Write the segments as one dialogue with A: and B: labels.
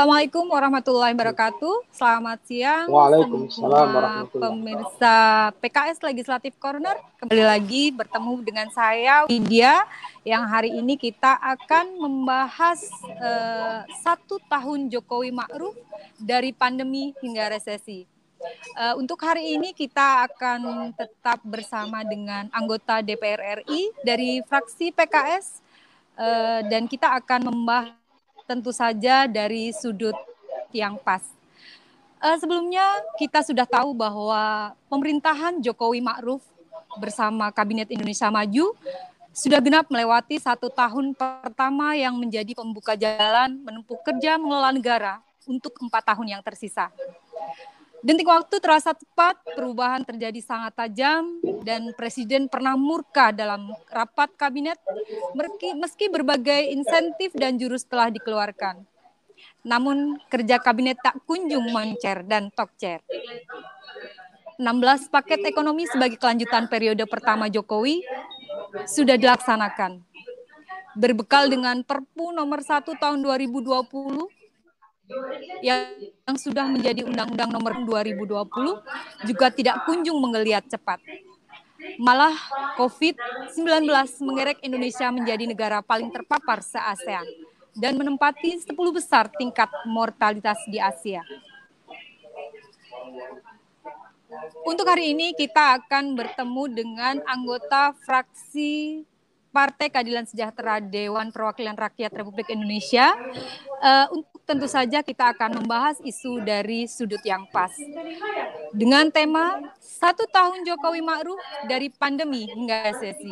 A: Assalamualaikum warahmatullahi wabarakatuh. Selamat siang
B: Waalaikumsalam
A: semua pemirsa PKS Legislatif Corner. Kembali lagi bertemu dengan saya Widya yang hari ini kita akan membahas uh, satu tahun Jokowi Ma'ruf dari pandemi hingga resesi. Uh, untuk hari ini kita akan tetap bersama dengan anggota DPR RI dari fraksi PKS uh, dan kita akan membahas tentu saja dari sudut yang pas. Uh, sebelumnya kita sudah tahu bahwa pemerintahan Jokowi Ma'ruf bersama Kabinet Indonesia Maju sudah genap melewati satu tahun pertama yang menjadi pembuka jalan menempuh kerja mengelola negara untuk empat tahun yang tersisa. Dentik waktu terasa cepat, perubahan terjadi sangat tajam, dan Presiden pernah murka dalam rapat kabinet meski, meski berbagai insentif dan jurus telah dikeluarkan. Namun kerja kabinet tak kunjung moncer dan tokcer. 16 paket ekonomi sebagai kelanjutan periode pertama Jokowi sudah dilaksanakan. Berbekal dengan Perpu nomor 1 tahun 2020 yang, sudah menjadi Undang-Undang Nomor 2020 juga tidak kunjung menggeliat cepat. Malah COVID-19 mengerek Indonesia menjadi negara paling terpapar se-ASEAN dan menempati 10 besar tingkat mortalitas di Asia. Untuk hari ini kita akan bertemu dengan anggota fraksi Partai Keadilan Sejahtera Dewan Perwakilan Rakyat Republik Indonesia. Uh, tentu saja kita akan membahas isu dari sudut yang pas. Dengan tema satu tahun Jokowi Ma'ruf dari pandemi hingga sesi.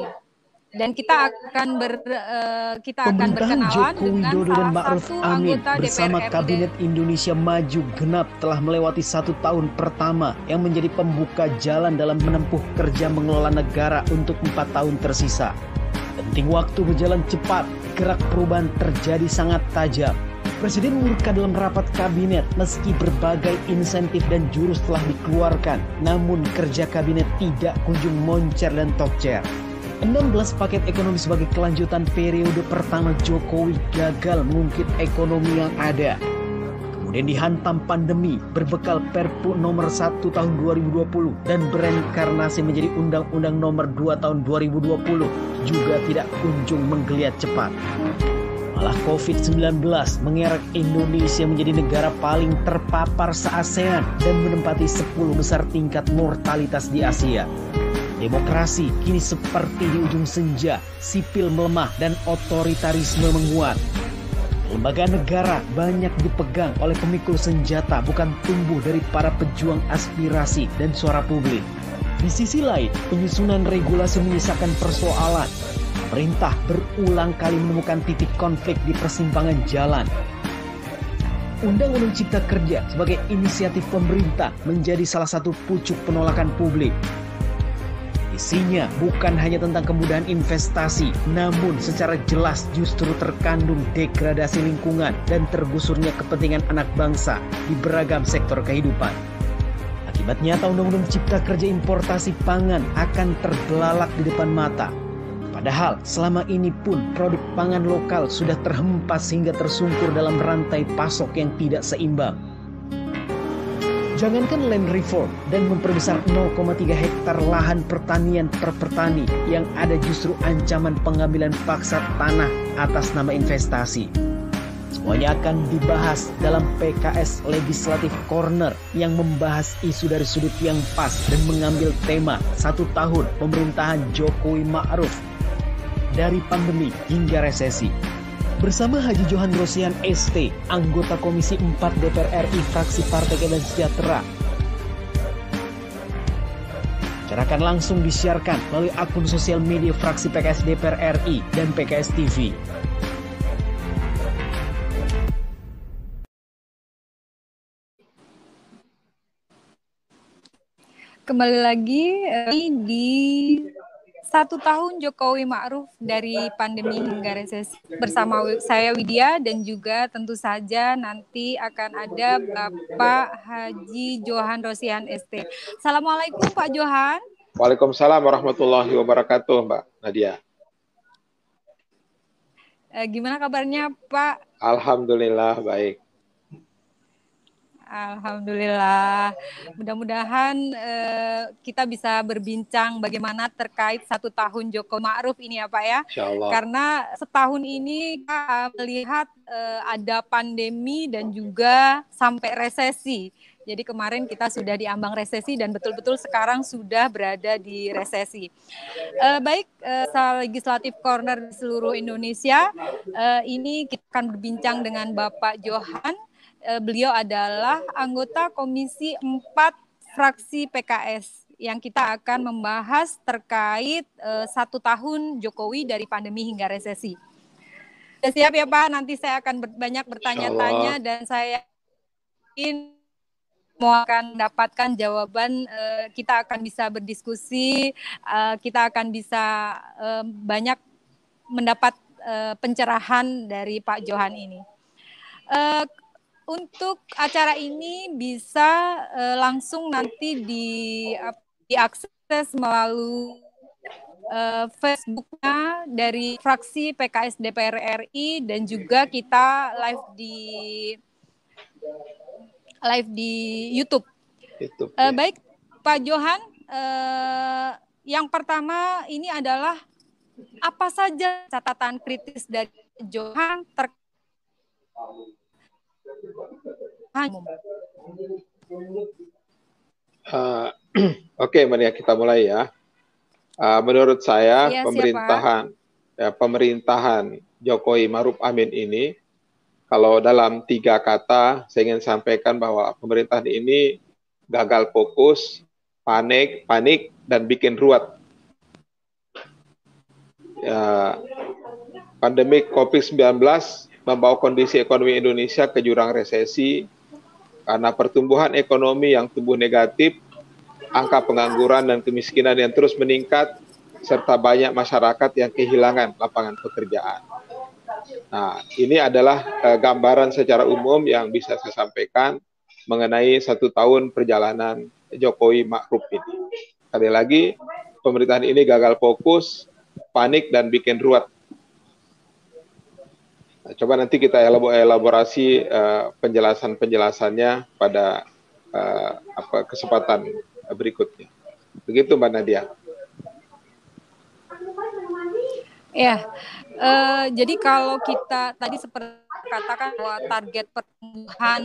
A: Dan kita akan ber uh, kita akan berkenalan
C: Joko
A: dengan
C: Widodo dan Ma'ruf Amin bersama
A: DPR
C: Kabinet Indonesia Maju genap telah melewati satu tahun pertama yang menjadi pembuka jalan dalam menempuh kerja mengelola negara untuk empat tahun tersisa. Penting waktu berjalan cepat, gerak perubahan terjadi sangat tajam. Presiden murka dalam rapat kabinet meski berbagai insentif dan jurus telah dikeluarkan, namun kerja kabinet tidak kunjung moncer dan tokcer. 16 paket ekonomi sebagai kelanjutan periode pertama Jokowi gagal mengungkit ekonomi yang ada kemudian dihantam pandemi berbekal Perpu nomor 1 tahun 2020 dan berenkarnasi menjadi Undang-Undang nomor 2 tahun 2020 juga tidak kunjung menggeliat cepat. Malah COVID-19 mengerek Indonesia menjadi negara paling terpapar se-ASEAN dan menempati 10 besar tingkat mortalitas di Asia. Demokrasi kini seperti di ujung senja, sipil melemah dan otoritarisme menguat. Lembaga negara banyak dipegang oleh pemikul senjata bukan tumbuh dari para pejuang aspirasi dan suara publik. Di sisi lain, penyusunan regulasi menyisakan persoalan. Pemerintah berulang kali menemukan titik konflik di persimpangan jalan. Undang-Undang Cipta Kerja sebagai inisiatif pemerintah menjadi salah satu pucuk penolakan publik. Isinya bukan hanya tentang kemudahan investasi, namun secara jelas justru terkandung degradasi lingkungan dan tergusurnya kepentingan anak bangsa di beragam sektor kehidupan. Akibatnya Undang-Undang Cipta Kerja Importasi Pangan akan terbelalak di depan mata. Padahal selama ini pun produk pangan lokal sudah terhempas hingga tersungkur dalam rantai pasok yang tidak seimbang. Jangankan land reform dan memperbesar 0,3 hektar lahan pertanian per petani yang ada justru ancaman pengambilan paksa tanah atas nama investasi. Semuanya akan dibahas dalam PKS Legislatif Corner yang membahas isu dari sudut yang pas dan mengambil tema satu tahun pemerintahan Jokowi Ma'ruf dari pandemi hingga resesi bersama Haji Johan Rosian ST, anggota Komisi 4 DPR RI fraksi Partai Keadilan Sejahtera. Acara akan langsung disiarkan melalui akun sosial media fraksi PKS DPR RI dan PKS TV.
A: Kembali lagi eh, di satu tahun Jokowi Ma'ruf dari pandemi hingga resesi bersama saya Widya dan juga tentu saja nanti akan ada Bapak Haji Johan Rosian ST. Assalamualaikum Pak Johan.
B: Waalaikumsalam warahmatullahi wabarakatuh Mbak Nadia.
A: Eh, gimana kabarnya Pak?
B: Alhamdulillah baik.
A: Alhamdulillah. Mudah-mudahan uh, kita bisa berbincang bagaimana terkait satu tahun Joko Ma'ruf ini ya Pak ya. Karena setahun ini kita melihat uh, ada pandemi dan juga sampai resesi. Jadi kemarin kita sudah diambang resesi dan betul-betul sekarang sudah berada di resesi. Uh, baik, uh, legislatif corner di seluruh Indonesia. Uh, ini kita akan berbincang dengan Bapak Johan. Uh, beliau adalah anggota Komisi 4 fraksi PKS yang kita akan membahas terkait uh, satu tahun Jokowi dari pandemi hingga resesi. Sudah siap ya Pak? Nanti saya akan banyak bertanya-tanya dan saya ingin semua akan mendapatkan jawaban uh, kita akan bisa berdiskusi kita akan bisa banyak mendapat pencerahan dari Pak Johan ini untuk acara ini bisa uh, langsung nanti di diakses melalui uh, Facebooknya dari fraksi PKS DPR RI dan juga kita live di live di YouTube. YouTube uh, ya. Baik, Pak Johan, uh, yang pertama ini adalah apa saja catatan kritis dari Johan ter
B: Uh, Oke, okay, Maria kita mulai ya. Uh, menurut saya ya, pemerintahan ya, pemerintahan Jokowi Maruf Amin ini kalau dalam tiga kata, saya ingin sampaikan bahwa pemerintahan ini gagal fokus, panik, panik, dan bikin ruwet. Ya, pandemi COVID-19 membawa kondisi ekonomi Indonesia ke jurang resesi karena pertumbuhan ekonomi yang tumbuh negatif, angka pengangguran dan kemiskinan yang terus meningkat, serta banyak masyarakat yang kehilangan lapangan pekerjaan. Nah, ini adalah uh, gambaran secara umum yang bisa saya sampaikan mengenai satu tahun perjalanan Jokowi Ma'ruf ini. Sekali lagi, pemerintahan ini gagal fokus, panik, dan bikin ruwet. Nah, coba nanti kita elaborasi uh, penjelasan-penjelasannya pada uh, apa kesempatan berikutnya. Begitu Mbak Nadia.
A: Ya, uh, jadi kalau kita tadi seperti katakan bahwa target pertumbuhan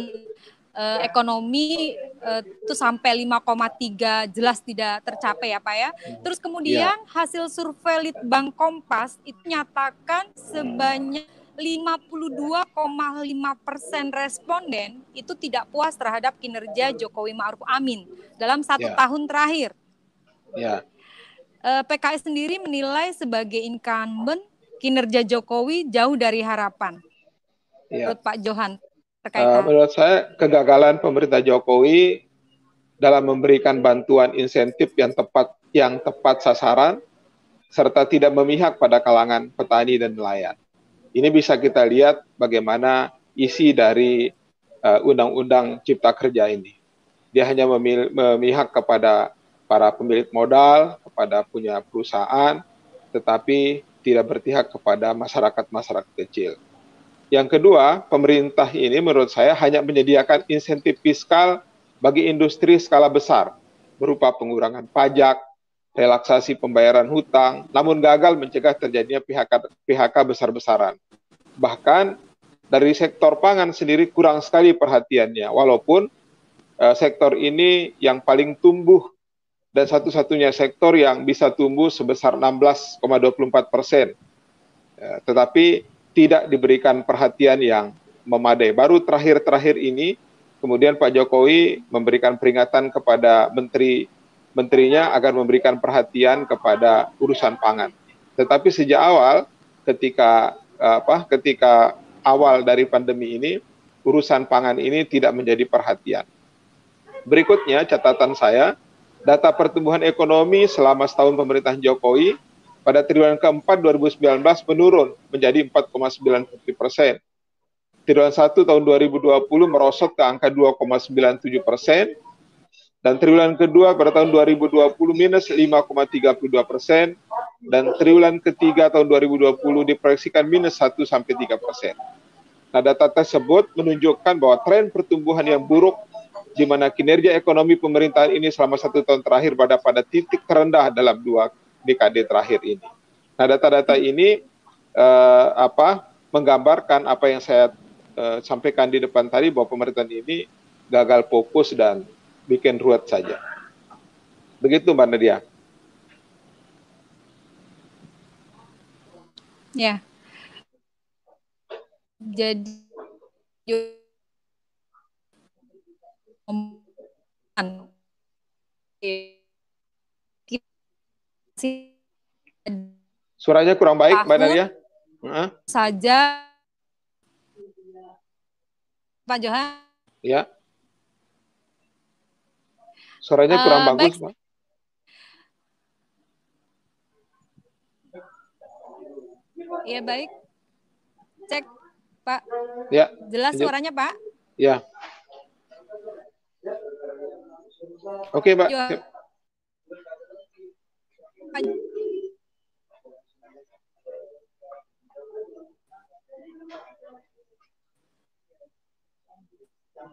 A: uh, ekonomi uh, itu sampai 5,3 jelas tidak tercapai ya Pak ya. Terus kemudian ya. hasil survei Litbang Kompas itu nyatakan sebanyak 52,5 persen responden itu tidak puas terhadap kinerja Jokowi Ma'ruf Amin dalam satu ya. tahun terakhir. Ya. Eh, PKS sendiri menilai sebagai incumbent kinerja Jokowi jauh dari harapan. Ya. Menurut Pak Johan
B: terkait uh, menurut saya kegagalan pemerintah Jokowi dalam memberikan bantuan insentif yang tepat yang tepat sasaran serta tidak memihak pada kalangan petani dan nelayan. Ini bisa kita lihat bagaimana isi dari eh, undang-undang uh, Cipta Kerja ini. Dia hanya memihak kepada para pemilik modal, kepada punya perusahaan, tetapi tidak berpihak kepada masyarakat-masyarakat kecil. Yang kedua, pemerintah ini menurut saya hanya menyediakan insentif fiskal bagi industri skala besar, berupa pengurangan pajak, relaksasi pembayaran hutang, namun gagal mencegah terjadinya PHK, PHK besar-besaran. Bahkan dari sektor pangan sendiri kurang sekali perhatiannya, walaupun uh, sektor ini yang paling tumbuh dan satu-satunya sektor yang bisa tumbuh sebesar 16,24 persen. Ya, tetapi tidak diberikan perhatian yang memadai. Baru terakhir-terakhir ini, kemudian Pak Jokowi memberikan peringatan kepada menteri menterinya agar memberikan perhatian kepada urusan pangan. Tetapi sejak awal, ketika apa, ketika awal dari pandemi ini, urusan pangan ini tidak menjadi perhatian. Berikutnya catatan saya, data pertumbuhan ekonomi selama setahun pemerintahan Jokowi pada triwulan keempat 2019 menurun menjadi 4,97 persen. Triwulan 1 tahun 2020 merosot ke angka 2,97 persen, dan triwulan kedua pada tahun 2020 minus 5,32 persen, dan triwulan ketiga tahun 2020 diproyeksikan minus 1 sampai 3 persen. Nah, data tersebut menunjukkan bahwa tren pertumbuhan yang buruk di mana kinerja ekonomi pemerintahan ini selama satu tahun terakhir pada pada titik terendah dalam dua dekade terakhir ini. Nah, data-data ini uh, apa menggambarkan apa yang saya uh, sampaikan di depan tadi bahwa pemerintahan ini gagal fokus dan bikin ruwet saja. Begitu Mbak Nadia.
A: Ya. Jadi
B: Suaranya kurang baik, Mbak Nadia.
A: Saja Pak Johan.
B: Ya. Suaranya kurang uh, bagus, Pak.
A: Iya baik. Cek, Pak.
B: Ya.
A: Jelas suaranya, Pak?
B: Ya. Oke, Pak.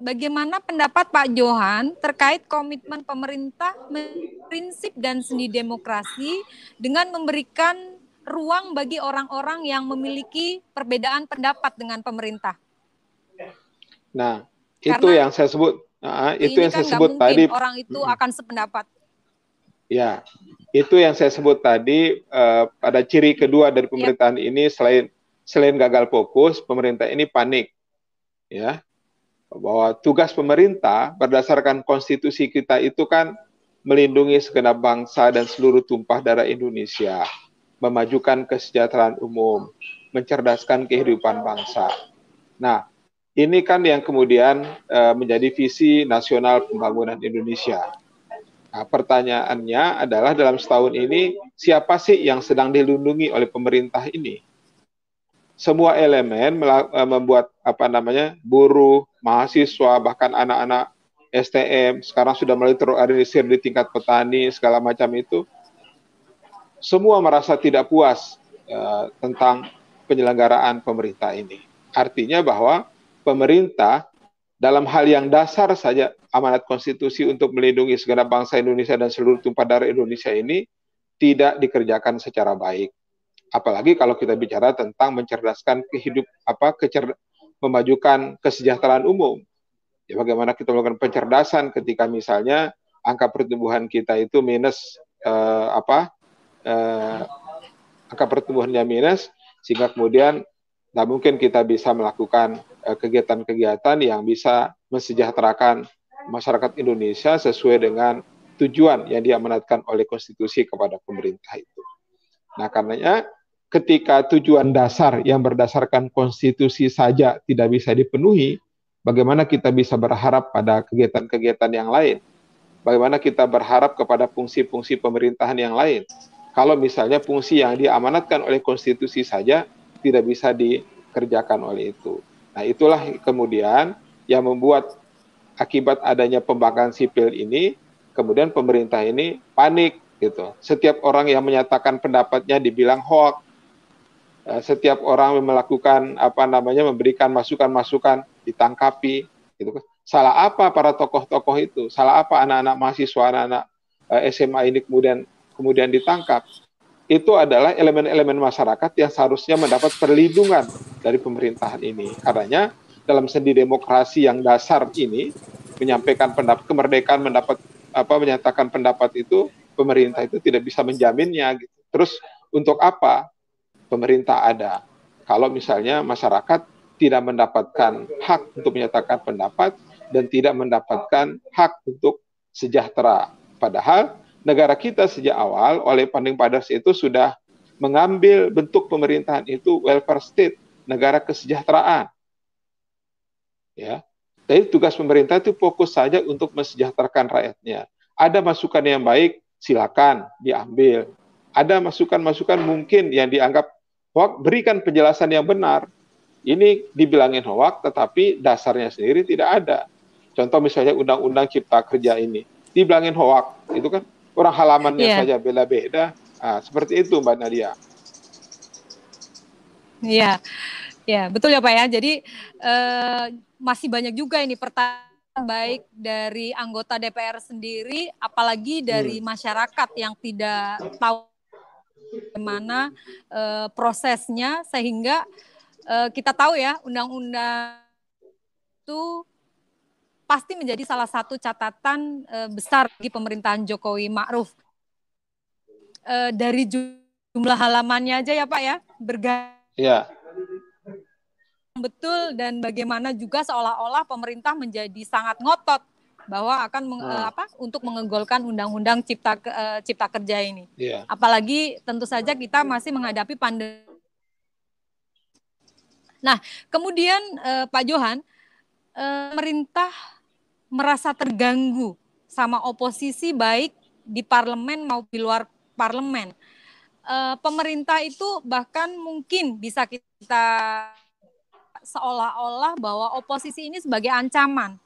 A: Bagaimana pendapat Pak Johan terkait komitmen pemerintah prinsip dan seni demokrasi dengan memberikan ruang bagi orang-orang yang memiliki perbedaan pendapat dengan pemerintah?
B: Nah, itu Karena yang saya sebut. Nah, itu yang kan saya sebut tadi.
A: Orang itu akan sependapat.
B: Ya, itu yang saya sebut tadi uh, pada ciri kedua dari ya. pemerintahan ya. ini selain selain gagal fokus, pemerintah ini panik. Ya, bahwa tugas pemerintah berdasarkan konstitusi kita itu kan melindungi segenap bangsa dan seluruh tumpah darah Indonesia, memajukan kesejahteraan umum, mencerdaskan kehidupan bangsa. Nah, ini kan yang kemudian uh, menjadi visi nasional pembangunan Indonesia. Nah, pertanyaannya adalah dalam setahun ini siapa sih yang sedang dilindungi oleh pemerintah ini? Semua elemen eh, membuat apa namanya buruh, mahasiswa, bahkan anak-anak STM sekarang sudah mulai terorganisir di tingkat petani segala macam itu semua merasa tidak puas uh, tentang penyelenggaraan pemerintah ini. Artinya bahwa pemerintah dalam hal yang dasar saja amanat konstitusi untuk melindungi segenap bangsa Indonesia dan seluruh tumpah darah Indonesia ini tidak dikerjakan secara baik apalagi kalau kita bicara tentang mencerdaskan kehidup apa kecer memajukan kesejahteraan umum. Ya, bagaimana kita melakukan pencerdasan ketika misalnya angka pertumbuhan kita itu minus eh, apa eh, angka pertumbuhannya minus sehingga kemudian tidak mungkin kita bisa melakukan eh, kegiatan-kegiatan yang bisa mensejahterakan masyarakat Indonesia sesuai dengan tujuan yang diamanatkan oleh konstitusi kepada pemerintah itu. Nah, karenanya ketika tujuan dasar yang berdasarkan konstitusi saja tidak bisa dipenuhi, bagaimana kita bisa berharap pada kegiatan-kegiatan yang lain? Bagaimana kita berharap kepada fungsi-fungsi pemerintahan yang lain? Kalau misalnya fungsi yang diamanatkan oleh konstitusi saja tidak bisa dikerjakan oleh itu. Nah, itulah kemudian yang membuat akibat adanya pembangkangan sipil ini, kemudian pemerintah ini panik gitu. Setiap orang yang menyatakan pendapatnya dibilang hoax, setiap orang melakukan apa namanya memberikan masukan-masukan ditangkapi gitu kan. Salah apa para tokoh-tokoh itu? Salah apa anak-anak mahasiswa anak-anak eh, SMA ini kemudian kemudian ditangkap? Itu adalah elemen-elemen masyarakat yang seharusnya mendapat perlindungan dari pemerintahan ini. Karenanya dalam sendi demokrasi yang dasar ini menyampaikan pendapat kemerdekaan mendapat apa menyatakan pendapat itu pemerintah itu tidak bisa menjaminnya gitu. Terus untuk apa pemerintah ada. Kalau misalnya masyarakat tidak mendapatkan hak untuk menyatakan pendapat dan tidak mendapatkan hak untuk sejahtera. Padahal negara kita sejak awal oleh Panding Padas itu sudah mengambil bentuk pemerintahan itu welfare state, negara kesejahteraan. Ya. Jadi tugas pemerintah itu fokus saja untuk mensejahterakan rakyatnya. Ada masukan yang baik, silakan diambil. Ada masukan-masukan mungkin yang dianggap hoax berikan penjelasan yang benar. Ini dibilangin hoax, tetapi dasarnya sendiri tidak ada. Contoh misalnya undang-undang cipta kerja ini, dibilangin hoax, itu kan orang halamannya yeah. saja beda-beda. Nah, seperti itu Mbak Nadia.
A: Iya, ya betul ya Pak ya. Jadi eh, masih banyak juga ini pertanyaan baik dari anggota DPR sendiri, apalagi dari hmm. masyarakat yang tidak tahu bagaimana uh, prosesnya, sehingga uh, kita tahu ya undang-undang itu pasti menjadi salah satu catatan uh, besar bagi pemerintahan Jokowi Ma'ruf. Uh, dari jumlah halamannya aja ya Pak ya, berganti.
B: Ya
A: betul dan bagaimana juga seolah-olah pemerintah menjadi sangat ngotot bahwa akan meng, hmm. apa untuk mengegolkan undang-undang cipta uh, cipta kerja ini. Yeah. Apalagi tentu saja kita masih menghadapi pandemi. Nah, kemudian uh, Pak Johan, uh, pemerintah merasa terganggu sama oposisi baik di parlemen maupun di luar parlemen. Uh, pemerintah itu bahkan mungkin bisa kita seolah-olah bahwa oposisi ini sebagai ancaman.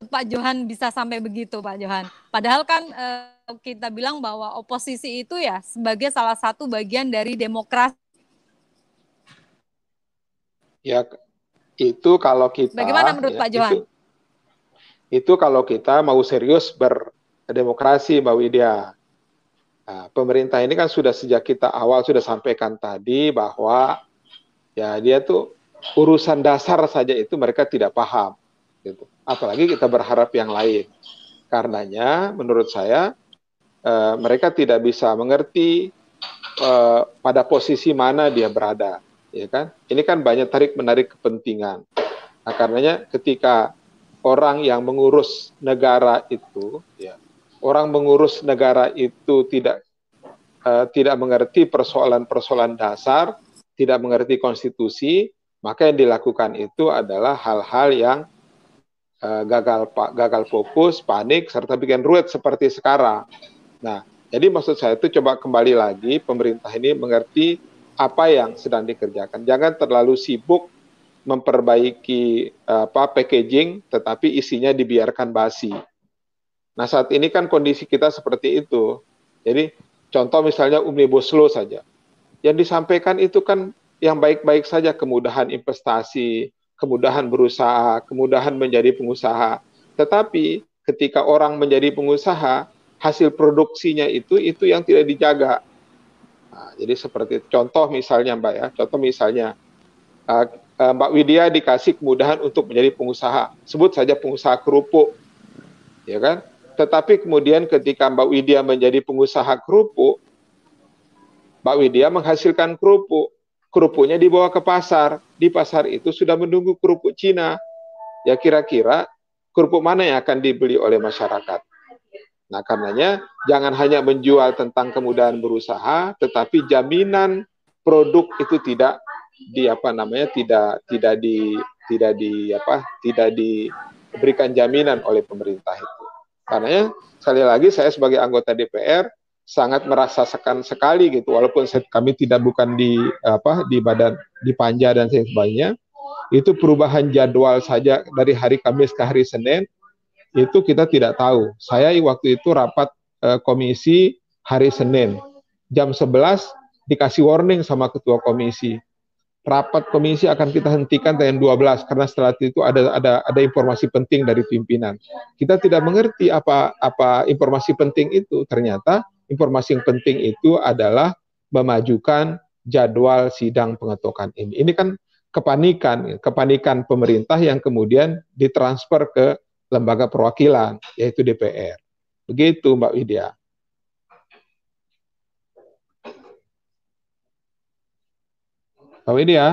A: Pak Johan bisa sampai begitu, Pak Johan. Padahal kan eh, kita bilang bahwa oposisi itu ya sebagai salah satu bagian dari demokrasi.
B: Ya, itu kalau kita.
A: Bagaimana menurut ya, Pak Johan?
B: Itu, itu kalau kita mau serius berdemokrasi, Mbak Widya. Nah, pemerintah ini kan sudah sejak kita awal sudah sampaikan tadi bahwa ya dia tuh urusan dasar saja itu mereka tidak paham. Gitu. Apalagi kita berharap yang lain. Karenanya, menurut saya, uh, mereka tidak bisa mengerti uh, pada posisi mana dia berada. Ya kan? Ini kan banyak tarik menarik kepentingan. Nah, karenanya ketika orang yang mengurus negara itu, ya, orang mengurus negara itu tidak uh, tidak mengerti persoalan-persoalan dasar, tidak mengerti konstitusi, maka yang dilakukan itu adalah hal-hal yang uh, gagal gagal fokus, panik, serta bikin ruwet seperti sekarang. Nah, jadi maksud saya itu coba kembali lagi pemerintah ini mengerti apa yang sedang dikerjakan. Jangan terlalu sibuk memperbaiki apa packaging, tetapi isinya dibiarkan basi. Nah, saat ini kan kondisi kita seperti itu. Jadi, contoh misalnya Omnibus Law saja. Yang disampaikan itu kan yang baik-baik saja kemudahan investasi, kemudahan berusaha, kemudahan menjadi pengusaha. Tetapi ketika orang menjadi pengusaha, hasil produksinya itu itu yang tidak dijaga. Nah, jadi seperti contoh misalnya Mbak ya, contoh misalnya uh, Mbak Widya dikasih kemudahan untuk menjadi pengusaha, sebut saja pengusaha kerupuk, ya kan? Tetapi kemudian ketika Mbak Widya menjadi pengusaha kerupuk, Mbak Widya menghasilkan kerupuk, kerupuknya dibawa ke pasar. Di pasar itu sudah menunggu kerupuk Cina. Ya kira-kira kerupuk mana yang akan dibeli oleh masyarakat? Nah, karenanya jangan hanya menjual tentang kemudahan berusaha, tetapi jaminan produk itu tidak di apa namanya tidak tidak di tidak di apa tidak diberikan jaminan oleh pemerintah itu. Karenanya sekali lagi saya sebagai anggota DPR sangat merasakan sekali gitu walaupun kami tidak bukan di apa di badan di panja dan sebagainya itu perubahan jadwal saja dari hari Kamis ke hari Senin itu kita tidak tahu. Saya waktu itu rapat eh, komisi hari Senin jam 11 dikasih warning sama ketua komisi. Rapat komisi akan kita hentikan jam 12 karena setelah itu ada ada ada informasi penting dari pimpinan. Kita tidak mengerti apa apa informasi penting itu. Ternyata informasi yang penting itu adalah memajukan jadwal sidang pengetokan ini. Ini kan kepanikan, kepanikan pemerintah yang kemudian ditransfer ke lembaga perwakilan, yaitu DPR. Begitu Mbak Widya. Mbak Widya.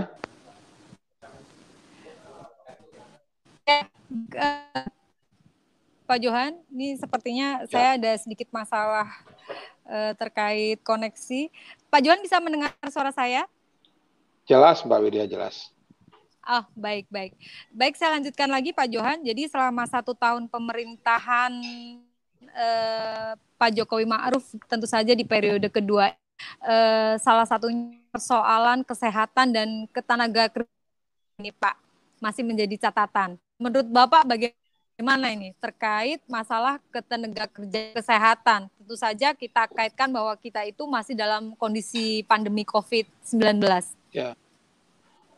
A: Pak Johan, ini sepertinya ya. saya ada sedikit masalah uh, terkait koneksi. Pak Johan bisa mendengar suara saya?
B: Jelas, Mbak Widya, jelas.
A: Oh, baik, baik. Baik, saya lanjutkan lagi Pak Johan. Jadi selama satu tahun pemerintahan eh, Pak Jokowi Ma'ruf, tentu saja di periode kedua, eh, salah satunya persoalan kesehatan dan ketenaga kerjaan ini Pak, masih menjadi catatan. Menurut Bapak bagaimana? Gimana ini terkait masalah ketenaga kerja kesehatan? Tentu saja kita kaitkan bahwa kita itu masih dalam kondisi pandemi COVID-19.
B: Ya.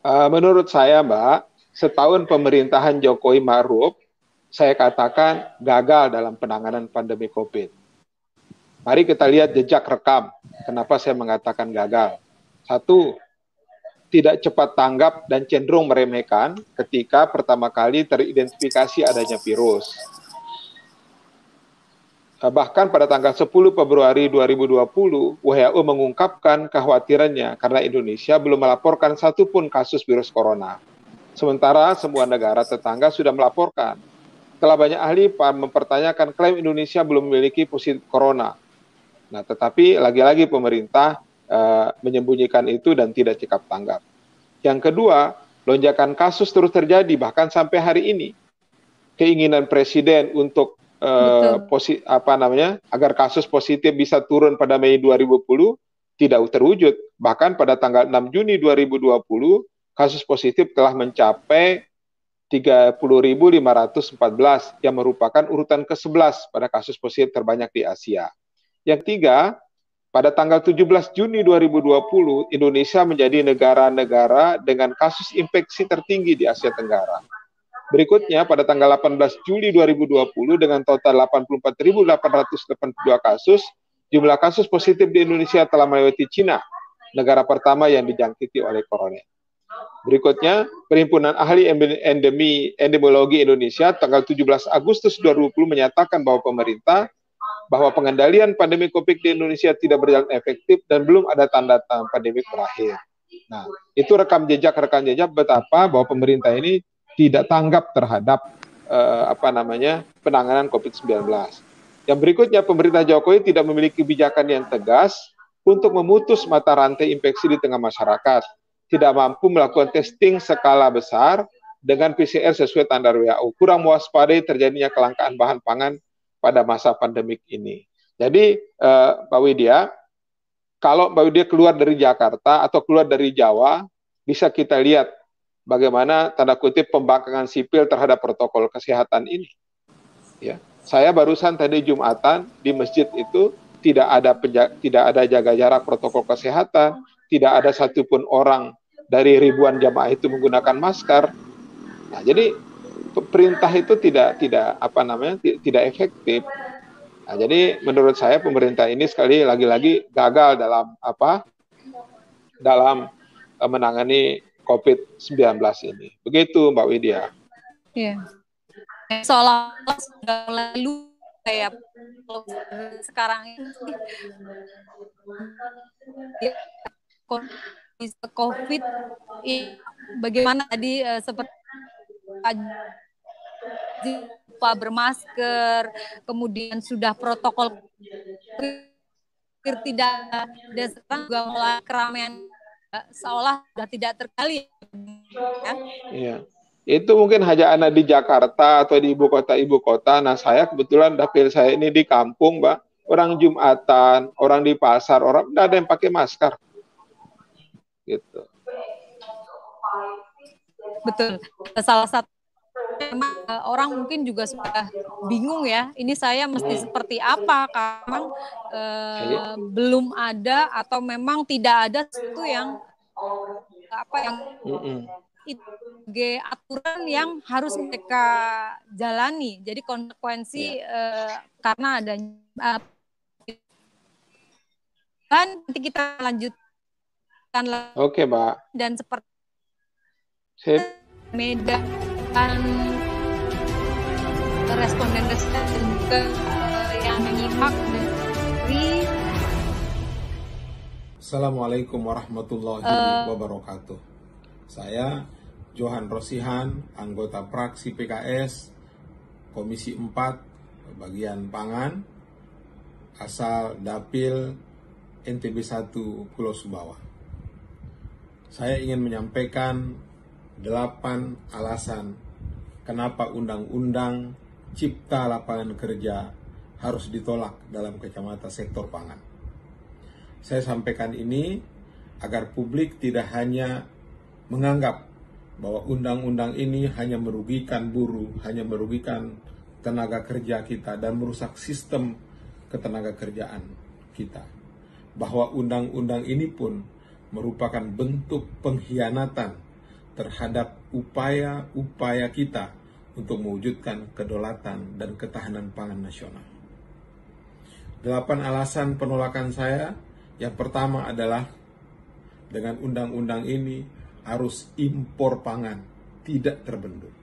B: Uh, menurut saya, Mbak, setahun pemerintahan Jokowi Maruf saya katakan gagal dalam penanganan pandemi COVID. Mari kita lihat jejak rekam. Kenapa saya mengatakan gagal? Satu, tidak cepat tanggap dan cenderung meremehkan ketika pertama kali teridentifikasi adanya virus. Bahkan pada tanggal 10 Februari 2020, WHO mengungkapkan kekhawatirannya karena Indonesia belum melaporkan satupun kasus virus corona. Sementara semua negara tetangga sudah melaporkan. Telah banyak ahli mempertanyakan klaim Indonesia belum memiliki positif corona. Nah, tetapi lagi-lagi pemerintah uh, menyembunyikan itu dan tidak cekap tanggap. Yang kedua, lonjakan kasus terus terjadi bahkan sampai hari ini. Keinginan presiden untuk uh, posi apa namanya agar kasus positif bisa turun pada Mei 2020 tidak terwujud. Bahkan pada tanggal 6 Juni 2020 kasus positif telah mencapai 30.514 yang merupakan urutan ke-11 pada kasus positif terbanyak di Asia. Yang tiga, pada tanggal 17 Juni 2020, Indonesia menjadi negara-negara dengan kasus infeksi tertinggi di Asia Tenggara. Berikutnya, pada tanggal 18 Juli 2020 dengan total 84.882 kasus, jumlah kasus positif di Indonesia telah melewati Cina, negara pertama yang dijangkiti oleh corona. Berikutnya, Perhimpunan Ahli Endemi Endemologi Indonesia tanggal 17 Agustus 2020 menyatakan bahwa pemerintah bahwa pengendalian pandemi COVID di Indonesia tidak berjalan efektif dan belum ada tanda-tanda pandemi berakhir. Nah, itu rekam jejak rekam jejak betapa bahwa pemerintah ini tidak tanggap terhadap uh, apa namanya penanganan COVID-19. Yang berikutnya, pemerintah Jokowi tidak memiliki kebijakan yang tegas untuk memutus mata rantai infeksi di tengah masyarakat tidak mampu melakukan testing skala besar dengan PCR sesuai standar WHO. Kurang mewaspadai terjadinya kelangkaan bahan pangan pada masa pandemik ini. Jadi, eh, Mbak Widya, kalau Mbak Widya keluar dari Jakarta atau keluar dari Jawa, bisa kita lihat bagaimana tanda kutip pembangkangan sipil terhadap protokol kesehatan ini. Ya, saya barusan tadi Jumatan di masjid itu tidak ada tidak ada jaga jarak protokol kesehatan, tidak ada satupun orang dari ribuan jamaah itu menggunakan masker. Nah, jadi perintah itu tidak tidak apa namanya tidak efektif. Nah, jadi menurut saya pemerintah ini sekali lagi-lagi gagal dalam apa dalam uh, menangani COVID-19 ini. Begitu Mbak Widya.
A: Iya. Seolah-olah sudah lalu kayak sekarang ini ya, COVID bagaimana tadi uh, seperti lupa bermasker, kemudian sudah protokol tidak dan sekarang juga mulai keramaian seolah sudah tidak terkali.
B: Ya. Iya. Itu mungkin hanya anak di Jakarta atau di ibu kota ibu kota. Nah saya kebetulan dapil saya ini di kampung, Mbak. Orang Jumatan, orang di pasar, orang tidak ada yang pakai masker gitu.
A: Betul. Salah satu eh, orang mungkin juga sudah bingung ya. Ini saya mesti hmm. seperti apa? Karena eh, belum ada atau memang tidak ada sesuatu yang apa yang itu aturan yang harus mereka jalani. Jadi konsekuensi ya. eh, karena adanya uh, dan nanti kita lanjut
B: Oke, Mbak.
A: Dan seperti
B: Sip.
A: Medan responden-responden juga uh, yang menyimak dari
D: Assalamualaikum warahmatullahi uh, wabarakatuh. Saya Johan Rosihan, anggota praksi PKS Komisi 4 bagian pangan asal Dapil NTB 1 Pulau Sumbawa saya ingin menyampaikan delapan alasan kenapa undang-undang cipta lapangan kerja harus ditolak dalam kacamata sektor pangan. Saya sampaikan ini agar publik tidak hanya menganggap bahwa undang-undang ini hanya merugikan buruh, hanya merugikan tenaga kerja kita dan merusak sistem ketenaga kerjaan kita. Bahwa undang-undang ini pun merupakan bentuk pengkhianatan terhadap upaya-upaya kita
B: untuk mewujudkan kedaulatan dan ketahanan pangan nasional. Delapan alasan penolakan saya, yang pertama adalah dengan undang-undang ini arus impor pangan tidak terbendung.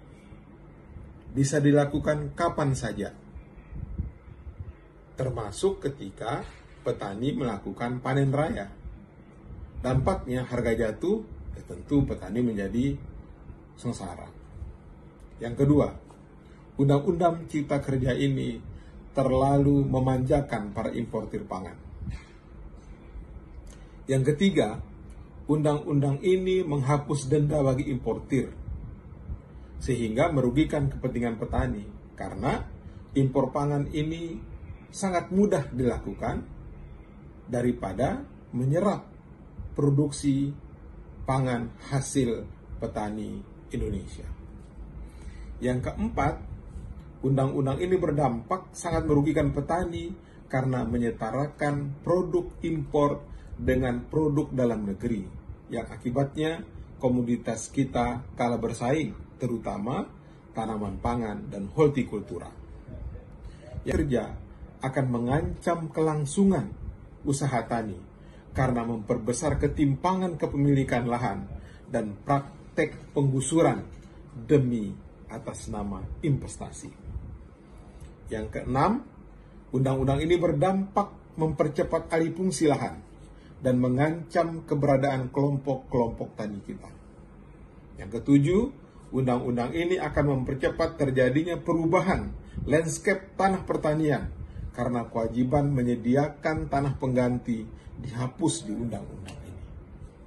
B: Bisa dilakukan kapan saja, termasuk ketika petani melakukan panen raya. Dampaknya harga jatuh, tentu petani menjadi sengsara. Yang kedua, Undang-Undang Cipta Kerja ini terlalu memanjakan para importir pangan. Yang ketiga, undang-undang ini menghapus denda bagi importir, sehingga merugikan kepentingan petani, karena impor pangan ini sangat mudah dilakukan daripada menyerap produksi pangan hasil petani Indonesia. Yang keempat, undang-undang ini berdampak sangat merugikan petani karena menyetarakan produk impor dengan produk dalam negeri, yang akibatnya komoditas kita kalah bersaing, terutama tanaman pangan dan hortikultura. Yang kerja akan mengancam kelangsungan usaha tani karena memperbesar ketimpangan kepemilikan lahan dan praktek penggusuran demi atas nama investasi. Yang keenam, undang-undang ini berdampak mempercepat alih fungsi lahan dan mengancam keberadaan kelompok-kelompok tani kita. Yang ketujuh, undang-undang ini akan mempercepat terjadinya perubahan landscape tanah pertanian karena kewajiban menyediakan tanah pengganti dihapus di undang-undang ini.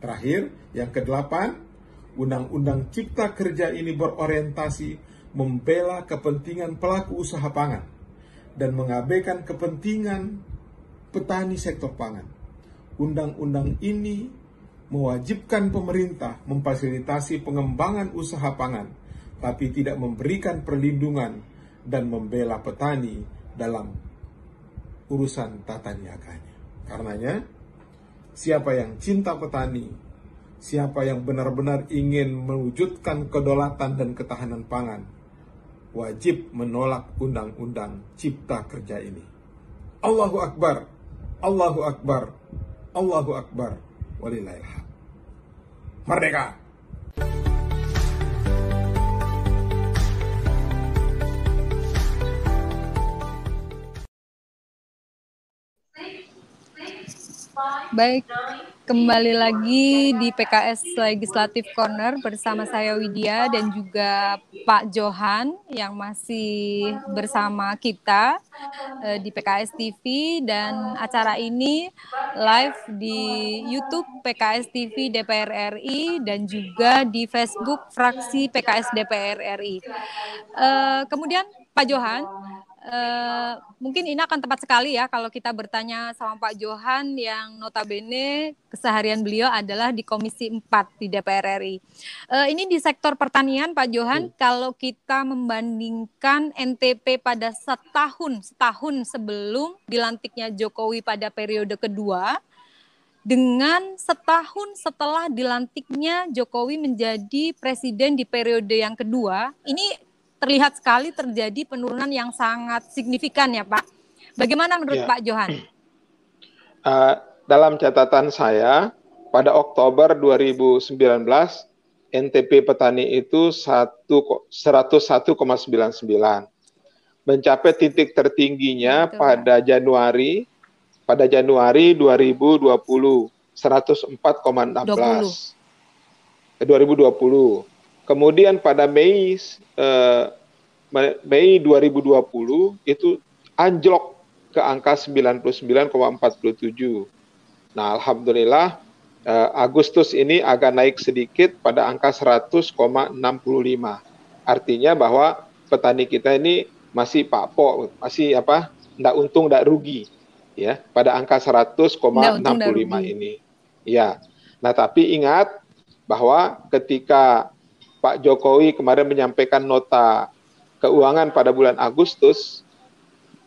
B: Terakhir, yang kedelapan, Undang-Undang Cipta Kerja ini berorientasi membela kepentingan pelaku usaha pangan dan mengabaikan kepentingan petani sektor pangan. Undang-undang ini mewajibkan pemerintah memfasilitasi pengembangan usaha pangan, tapi tidak memberikan perlindungan dan membela petani dalam urusan tata niaganya. Karenanya, siapa yang cinta petani siapa yang benar-benar ingin mewujudkan kedaulatan dan ketahanan pangan wajib menolak undang-undang cipta kerja ini. Allahu Akbar, Allahu Akbar, Allahu Akbar, walillahilham. Merdeka!
A: Baik, kembali lagi di PKS Legislatif Corner bersama saya Widya dan juga Pak Johan yang masih bersama kita uh, di PKS TV dan acara ini live di YouTube PKS TV DPR RI dan juga di Facebook fraksi PKS DPR RI. Eh, kemudian Pak Johan, Uh, mungkin ini akan tepat sekali ya kalau kita bertanya sama Pak Johan yang notabene keseharian beliau adalah di Komisi 4 di DPR RI. Uh, ini di sektor pertanian Pak Johan, hmm. kalau kita membandingkan NTP pada setahun setahun sebelum dilantiknya Jokowi pada periode kedua dengan setahun setelah dilantiknya Jokowi menjadi presiden di periode yang kedua, ini terlihat sekali terjadi penurunan yang sangat signifikan ya Pak. Bagaimana menurut ya. Pak Johan?
E: Uh, dalam catatan saya, pada Oktober 2019, NTP petani itu 101,99 mencapai titik tertingginya Betul, pada. Januari pada Januari 2020 104,16 20. 2020 Kemudian pada Mei eh, Mei 2020 itu anjlok ke angka 99,47. Nah, alhamdulillah eh, Agustus ini agak naik sedikit pada angka 100,65. Artinya bahwa petani kita ini masih papo, masih apa? Ndak untung, ndak rugi ya pada angka 100,65 ini. Ya. Nah, tapi ingat bahwa ketika Pak Jokowi kemarin menyampaikan nota keuangan pada bulan Agustus,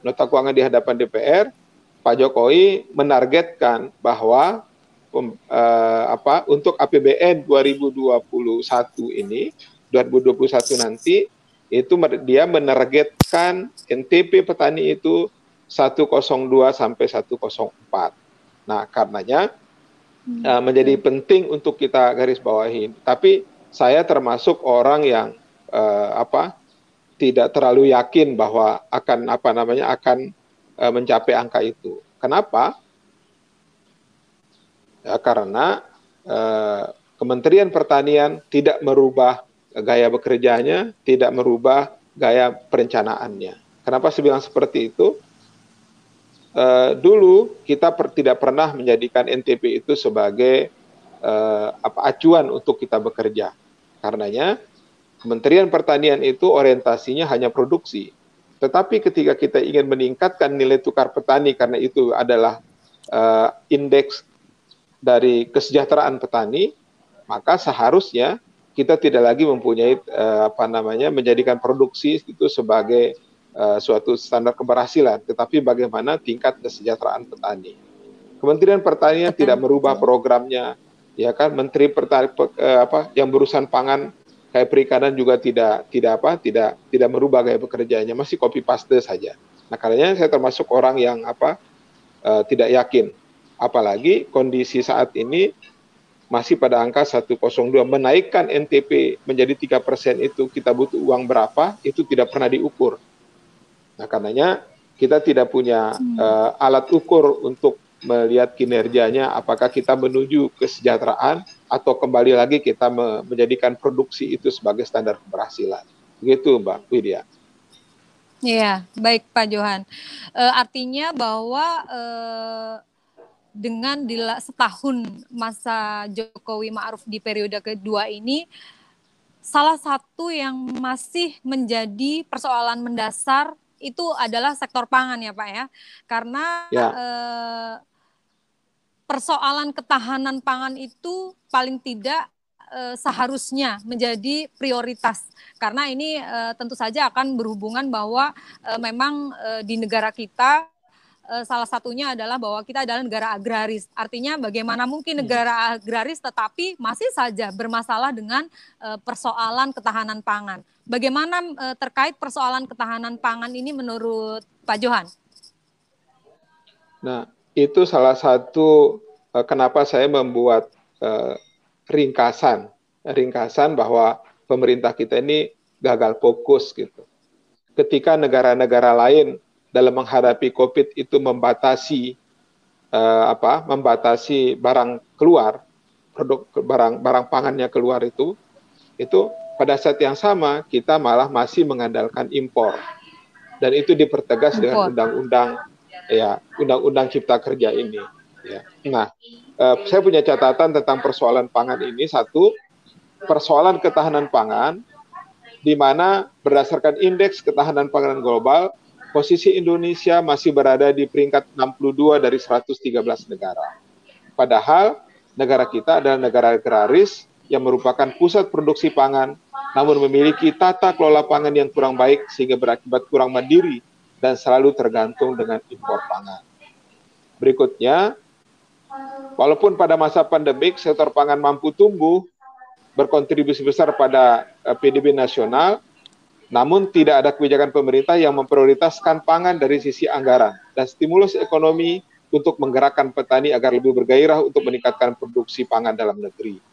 E: nota keuangan di hadapan DPR, Pak Jokowi menargetkan bahwa um, uh, apa untuk APBN 2021 ini, 2021 nanti
B: itu dia menargetkan NTP petani itu 102 sampai 104. Nah, karenanya hmm. uh, menjadi penting untuk kita garis bawahi. Tapi saya termasuk orang yang uh, apa tidak terlalu yakin bahwa akan apa namanya akan uh, mencapai angka itu. Kenapa? Ya, karena uh, Kementerian Pertanian tidak merubah gaya bekerjanya, tidak merubah gaya perencanaannya. Kenapa saya bilang seperti itu? Uh, dulu kita per, tidak pernah menjadikan NTP itu sebagai uh, apa acuan untuk kita bekerja. Karenanya Kementerian Pertanian itu orientasinya hanya produksi. Tetapi ketika kita ingin meningkatkan nilai tukar petani karena itu adalah uh, indeks dari kesejahteraan petani, maka seharusnya kita tidak lagi mempunyai uh, apa namanya menjadikan produksi itu sebagai uh, suatu standar keberhasilan, tetapi bagaimana tingkat kesejahteraan petani. Kementerian Pertanian Betul. tidak merubah programnya, ya kan? Menteri Pertanian uh, eh, apa yang berurusan pangan kayak perikanan juga tidak tidak apa tidak tidak merubah gaya bekerjanya, masih copy paste saja. Nah, karenanya saya termasuk orang yang apa uh, tidak yakin, apalagi kondisi saat ini masih pada angka 102 menaikkan NTP menjadi tiga persen itu kita butuh uang berapa itu tidak pernah diukur. Nah karenanya kita tidak punya uh, alat ukur untuk melihat kinerjanya apakah kita menuju kesejahteraan atau kembali lagi kita me menjadikan produksi itu sebagai standar keberhasilan. Begitu Mbak Widya.
A: Iya, baik Pak Johan. E, artinya bahwa e, dengan di setahun masa Jokowi Ma'ruf di periode kedua ini salah satu yang masih menjadi persoalan mendasar itu adalah sektor pangan ya Pak ya karena ya. Eh, persoalan ketahanan pangan itu paling tidak eh, seharusnya menjadi prioritas karena ini eh, tentu saja akan berhubungan bahwa eh, memang eh, di negara kita Eh, salah satunya adalah bahwa kita adalah negara agraris. Artinya bagaimana mungkin hmm. negara agraris tetapi masih saja bermasalah dengan persoalan ketahanan pangan. Bagaimana terkait persoalan ketahanan pangan ini menurut Pak Johan?
B: Nah, itu salah satu uh, kenapa saya membuat uh, ringkasan, ringkasan bahwa pemerintah kita ini gagal fokus gitu. Ketika negara-negara lain dalam menghadapi COVID itu membatasi uh, apa? Membatasi barang keluar, produk barang barang pangannya keluar itu, itu pada saat yang sama kita malah masih mengandalkan impor dan itu dipertegas impor. dengan undang-undang ya undang-undang cipta kerja ini. Ya. Nah, uh, saya punya catatan tentang persoalan pangan ini satu persoalan ketahanan pangan di mana berdasarkan indeks ketahanan pangan global posisi Indonesia masih berada di peringkat 62 dari 113 negara. Padahal negara kita adalah negara agraris yang merupakan pusat produksi pangan, namun memiliki tata kelola pangan yang kurang baik sehingga berakibat kurang mandiri dan selalu tergantung dengan impor pangan. Berikutnya, walaupun pada masa pandemik sektor pangan mampu tumbuh, berkontribusi besar pada eh, PDB nasional, namun tidak ada kebijakan pemerintah yang memprioritaskan pangan dari sisi anggaran dan stimulus ekonomi untuk menggerakkan petani agar lebih bergairah untuk meningkatkan produksi pangan dalam negeri.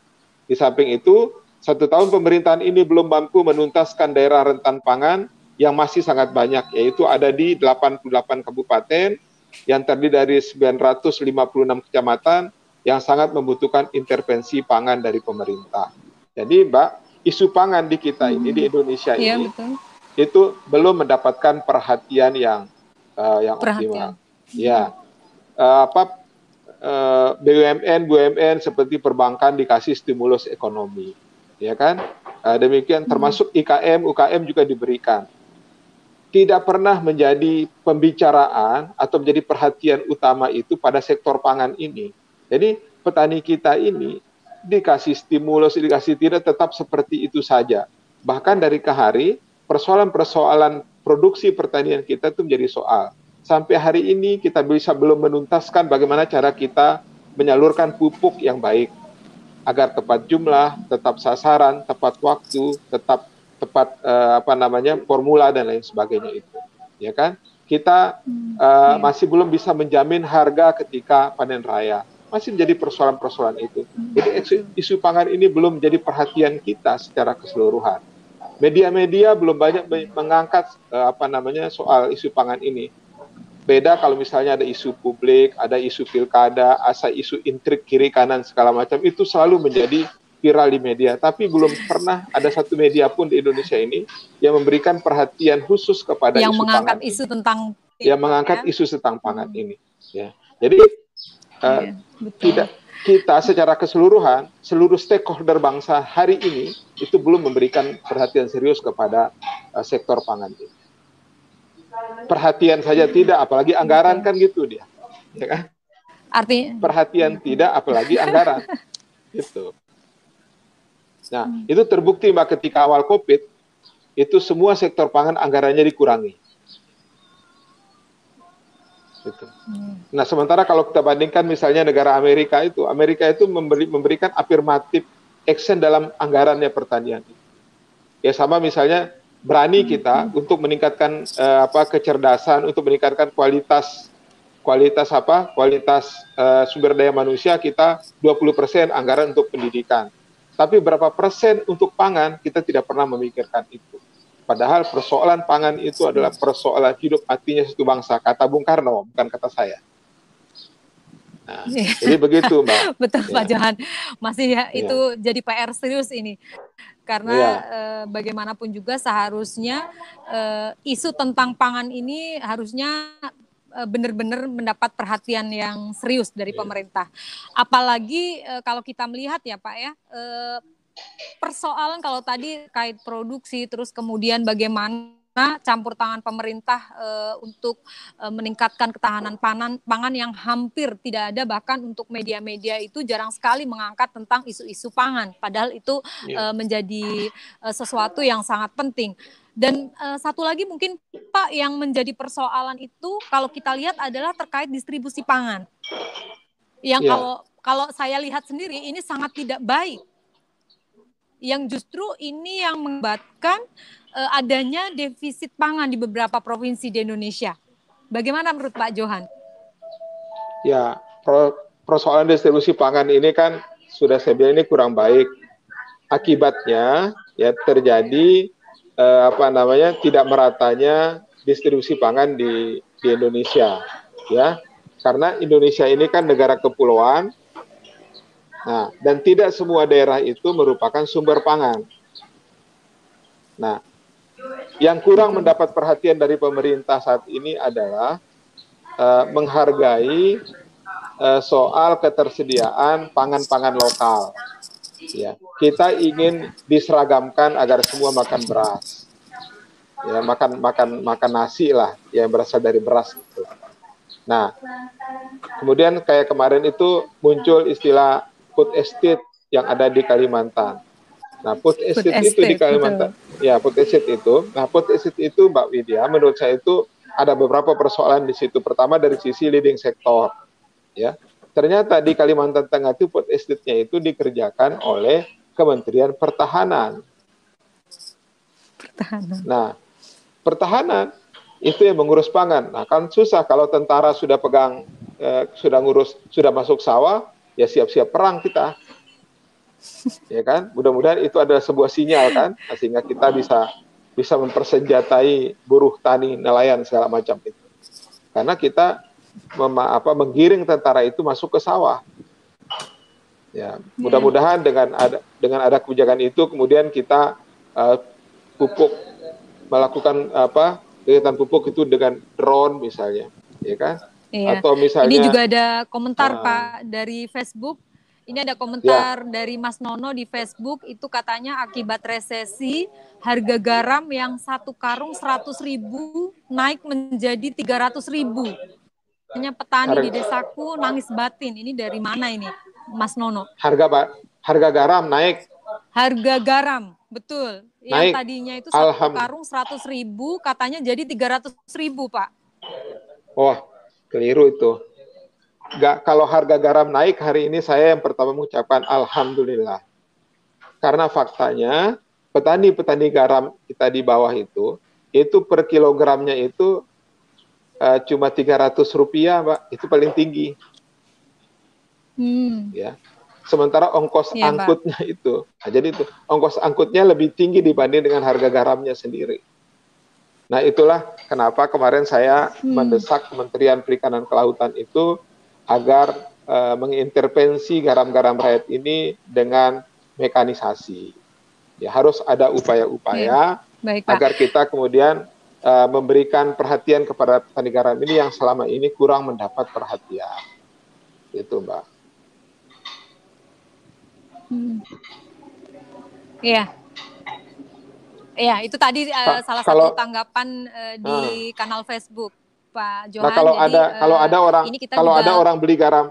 B: Di samping itu, satu tahun pemerintahan ini belum mampu menuntaskan daerah rentan pangan yang masih sangat banyak, yaitu ada di 88 kabupaten yang terdiri dari 956 kecamatan yang sangat membutuhkan intervensi pangan dari pemerintah. Jadi, Mbak, isu pangan di kita ini di Indonesia ya, ini betul. itu belum mendapatkan perhatian yang uh, yang perhatian. optimal. Ya, uh, apa uh, eh, BUMN BUMN seperti perbankan dikasih stimulus ekonomi, ya kan? Uh, demikian hmm. termasuk IKM UKM juga diberikan. Tidak pernah menjadi pembicaraan atau menjadi perhatian utama itu pada sektor pangan ini. Jadi petani kita ini dikasih stimulus, dikasih tidak, tetap seperti itu saja. Bahkan dari ke hari, persoalan-persoalan produksi pertanian kita itu menjadi soal. Sampai hari ini kita bisa belum menuntaskan bagaimana cara kita menyalurkan pupuk yang baik agar tepat jumlah, tetap sasaran, tepat waktu, tetap tempat uh, apa namanya formula dan lain sebagainya itu, ya kan? Kita uh, masih belum bisa menjamin harga ketika panen raya, masih menjadi persoalan-persoalan itu. Jadi isu, isu pangan ini belum menjadi perhatian kita secara keseluruhan. Media-media belum banyak mengangkat uh, apa namanya soal isu pangan ini. Beda kalau misalnya ada isu publik, ada isu pilkada, asa isu intrik kiri kanan segala macam itu selalu menjadi viral di media, tapi belum pernah ada satu media pun di Indonesia ini yang memberikan perhatian khusus kepada
A: yang
B: isu
A: mengangkat
B: pangan
A: isu
B: ini.
A: tentang
B: yang mengangkat
A: ya?
B: isu tentang pangan ini. Ya, jadi uh,
A: betul.
B: tidak kita secara keseluruhan seluruh stakeholder bangsa hari ini itu belum memberikan perhatian serius kepada uh, sektor pangan ini. Perhatian saja tidak, apalagi anggaran kan gitu dia, ya kan?
A: Arti
B: Perhatian tidak, apalagi anggaran, gitu. Nah, itu terbukti mbak ketika awal COVID itu semua sektor pangan anggarannya dikurangi. Gitu. Nah, sementara kalau kita bandingkan misalnya negara Amerika itu, Amerika itu memberi, memberikan afirmatif action dalam anggarannya pertanian. Ya sama misalnya berani kita untuk meningkatkan eh, apa kecerdasan, untuk meningkatkan kualitas kualitas apa? kualitas eh, sumber daya manusia kita 20% anggaran untuk pendidikan. Tapi berapa persen untuk pangan kita tidak pernah memikirkan itu. Padahal persoalan pangan itu adalah persoalan hidup matinya satu bangsa. Kata Bung Karno, bukan kata saya. Nah,
A: Iya.
B: jadi begitu, Mbak.
A: betul
B: Ya.
A: Pak Johan masih ya,
B: Iya.
A: itu jadi PR serius ini karena
B: Iya.
A: eh, bagaimanapun juga seharusnya eh, isu tentang pangan ini harusnya benar-benar mendapat perhatian yang serius dari
B: Iya.
A: pemerintah. Apalagi eh, kalau kita melihat ya Pak ya eh, persoalan kalau tadi kait produksi terus kemudian bagaimana campur tangan pemerintah eh, untuk eh, meningkatkan ketahanan panan pangan yang hampir tidak ada bahkan untuk media-media itu jarang sekali mengangkat tentang isu-isu pangan padahal itu eh, menjadi eh, sesuatu yang sangat penting dan eh, satu lagi mungkin Pak yang menjadi persoalan itu kalau kita lihat adalah terkait distribusi pangan yang
B: Iya.
A: kalau kalau saya lihat sendiri ini sangat tidak baik yang justru ini yang mengakibatkan eh, adanya defisit pangan di beberapa provinsi di Indonesia. Bagaimana menurut Pak Johan?
B: Ya, persoalan distribusi pangan ini kan sudah saya bilang ini kurang baik. Akibatnya ya terjadi eh, apa namanya tidak meratanya distribusi pangan di di Indonesia, ya. Karena Indonesia ini kan negara kepulauan. Nah, dan tidak semua daerah itu merupakan sumber pangan. Nah, yang kurang mendapat perhatian dari pemerintah saat ini adalah eh, menghargai eh, soal ketersediaan pangan-pangan lokal. Ya, kita ingin diseragamkan agar semua makan beras. Ya, makan makan makan nasi lah yang berasal dari beras itu. Nah, kemudian kayak kemarin itu muncul istilah food estate yang ada di Kalimantan. Nah, food estate, itu di
A: estate,
B: Kalimantan. Ya, food estate itu. Nah, food estate itu Mbak Widya menurut saya itu ada beberapa persoalan di situ. Pertama dari sisi leading sektor. Ya. Ternyata di Kalimantan Tengah itu food estate-nya itu dikerjakan oleh Kementerian Pertahanan.
A: Pertahanan.
B: Nah, pertahanan itu yang mengurus pangan. Nah, kan susah kalau tentara sudah pegang eh, sudah ngurus sudah masuk sawah, ya siap-siap perang kita. Ya kan? Mudah-mudahan itu adalah sebuah sinyal kan sehingga kita bisa bisa mempersenjatai buruh tani, nelayan segala macam itu. Karena kita mema, apa menggiring tentara itu masuk ke sawah. Ya, mudah-mudahan dengan ada dengan ada kebijakan itu kemudian kita eh, pupuk melakukan apa kegiatan pupuk itu dengan drone misalnya, ya kan?
A: Iya.
B: Atau misalnya
A: Ini juga ada komentar
B: Ah.
A: Pak dari Facebook. Ini ada komentar dari Mas Nono di Facebook itu katanya akibat resesi harga garam yang satu karung 100 ribu naik menjadi 300 ribu. Hanya petani
B: Harga-
A: di desaku nangis batin. Ini dari mana ini, Mas Nono?
B: harga ba- harga garam naik
A: Harga garam, betul. Yang
B: Naik.
A: tadinya itu satu karung 100 ribu, katanya jadi 300 ribu, Pak.
B: Wah, keliru itu. Nggak, kalau harga garam naik hari ini saya yang pertama mengucapkan alhamdulillah. Karena faktanya petani-petani garam kita di bawah itu, itu per kilogramnya itu uh, cuma 300 rupiah, Mbak. Itu paling tinggi. Hmm. Ya. Sementara ongkos ya, angkutnya Pak. itu, nah, jadi itu ongkos angkutnya lebih tinggi dibanding dengan harga garamnya sendiri. Nah itulah kenapa kemarin saya hmm. mendesak Kementerian Perikanan Kelautan itu agar uh, mengintervensi garam-garam rakyat ini dengan mekanisasi. Ya harus ada upaya-upaya ya. agar kita kemudian uh, memberikan perhatian kepada petani garam ini yang selama ini kurang mendapat perhatian. Itu Mbak.
A: Hmm. Iya. Iya, itu tadi uh, salah kalau, satu tanggapan uh, di uh, kanal Facebook Pak Johan.
B: Nah, kalau Jadi, ada uh, kalau ada orang kalau juga... ada orang beli garam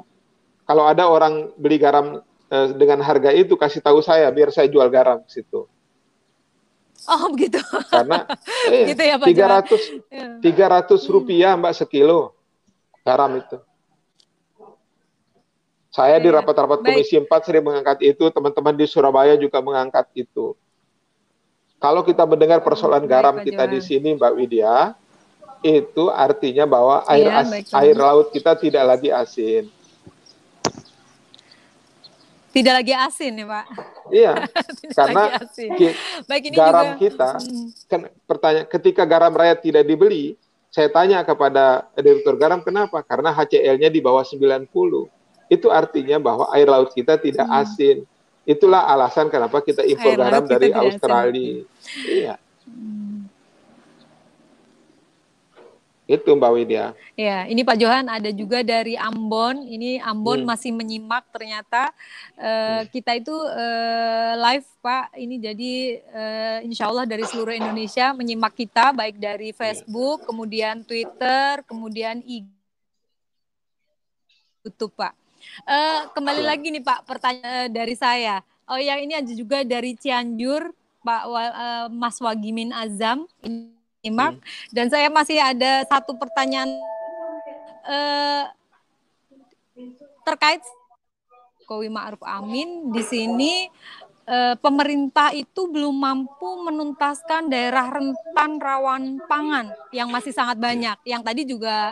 B: kalau ada orang beli garam uh, dengan harga itu kasih tahu saya biar saya jual garam ke situ.
A: Oh begitu.
B: Karena eh, gitu ya, Pak 300 Johan. 300 rupiah Mbak sekilo garam itu. Saya di iya. rapat-rapat Komisi 4 sering mengangkat itu, teman-teman di Surabaya juga mengangkat itu. Kalau kita mendengar persoalan garam kita di sini, Mbak Widya, itu artinya bahwa air ya, as, air laut kita tidak lagi asin.
A: Tidak lagi asin ya Pak?
B: Iya, karena Baik, ini garam juga. kita, hmm. kan pertanyaan, ketika garam rakyat tidak dibeli, saya tanya kepada direktur garam kenapa? Karena HCl-nya di bawah 90 itu artinya bahwa air laut kita tidak hmm. asin. Itulah alasan kenapa kita impor air garam dari Australia. Asin. Iya. Hmm. Itu Mbak Widya.
A: Ya, ini Pak Johan ada juga dari Ambon. Ini Ambon hmm. masih menyimak ternyata uh, hmm. kita itu uh, live Pak. Ini jadi uh, insya Allah dari seluruh Indonesia menyimak kita baik dari Facebook, kemudian Twitter, kemudian IG, YouTube Pak. Uh, kembali lagi nih Pak, pertanyaan dari saya. Oh yang ini ada juga dari Cianjur, Pak uh, Mas Wagimin Azam, ini Mak. Hmm. Dan saya masih ada satu pertanyaan uh, terkait Kowi Ma'ruf Amin di sini pemerintah itu belum mampu menuntaskan daerah rentan rawan pangan yang masih sangat banyak. Yang tadi juga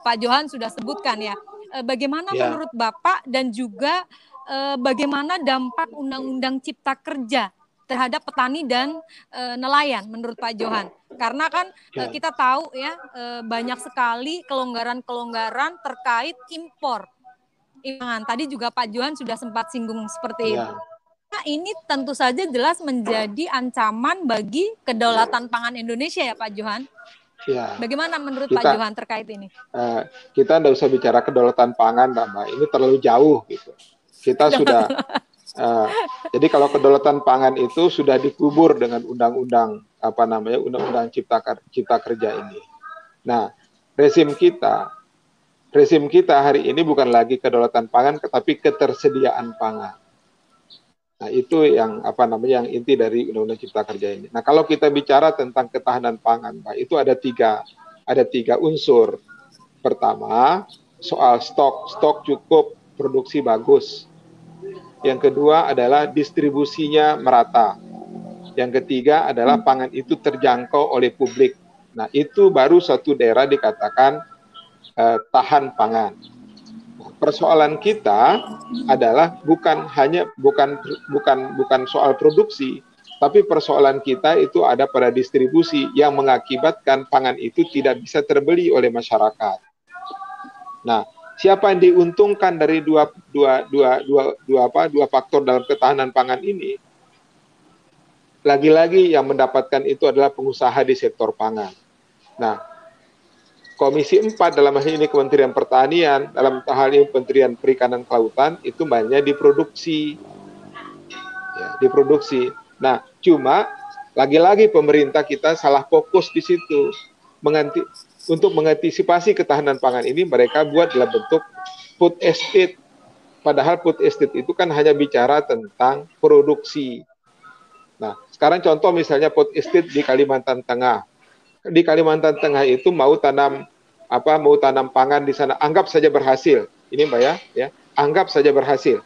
A: Pak Johan sudah sebutkan ya. Eh, bagaimana ya. menurut Bapak dan juga uh, bagaimana dampak Undang-Undang Cipta Kerja terhadap petani dan uh, nelayan menurut Pak Johan? Karena kan uh, kita tahu ya uh, banyak sekali kelonggaran-kelonggaran terkait impor. Imangan. Tadi juga Pak Johan sudah sempat singgung seperti ya. itu. Nah, ini tentu saja jelas menjadi ancaman bagi kedaulatan pangan Indonesia ya Pak Johan. Ya. Bagaimana menurut kita, Pak Johan terkait ini? Uh,
B: kita tidak usah bicara kedaulatan pangan, Mbak. Ini terlalu jauh gitu. Kita sudah uh, jadi kalau kedaulatan pangan itu sudah dikubur dengan undang-undang apa namanya undang-undang cipta cipta kerja ini. Nah, rezim kita rezim kita hari ini bukan lagi kedaulatan pangan tetapi ketersediaan pangan. Nah, itu yang apa namanya yang inti dari Undang-Undang Cipta Kerja ini. Nah, kalau kita bicara tentang ketahanan pangan, Pak, itu ada tiga ada tiga unsur. Pertama, soal stok, stok cukup, produksi bagus. Yang kedua adalah distribusinya merata. Yang ketiga adalah pangan itu terjangkau oleh publik. Nah, itu baru satu daerah dikatakan eh, tahan pangan persoalan kita adalah bukan hanya bukan bukan bukan soal produksi, tapi persoalan kita itu ada pada distribusi yang mengakibatkan pangan itu tidak bisa terbeli oleh masyarakat. Nah, siapa yang diuntungkan dari dua dua dua dua dua apa dua faktor dalam ketahanan pangan ini? Lagi-lagi yang mendapatkan itu adalah pengusaha di sektor pangan. Nah, Komisi 4 dalam hal ini Kementerian Pertanian, dalam hal ini Kementerian Perikanan Kelautan itu banyak diproduksi. Ya, diproduksi. Nah, cuma lagi-lagi pemerintah kita salah fokus di situ. Menganti, untuk mengantisipasi ketahanan pangan ini mereka buat dalam bentuk food estate. Padahal food estate itu kan hanya bicara tentang produksi. Nah, sekarang contoh misalnya food estate di Kalimantan Tengah. Di Kalimantan Tengah itu mau tanam apa mau tanam pangan di sana anggap saja berhasil. Ini mbak ya ya. Anggap saja berhasil.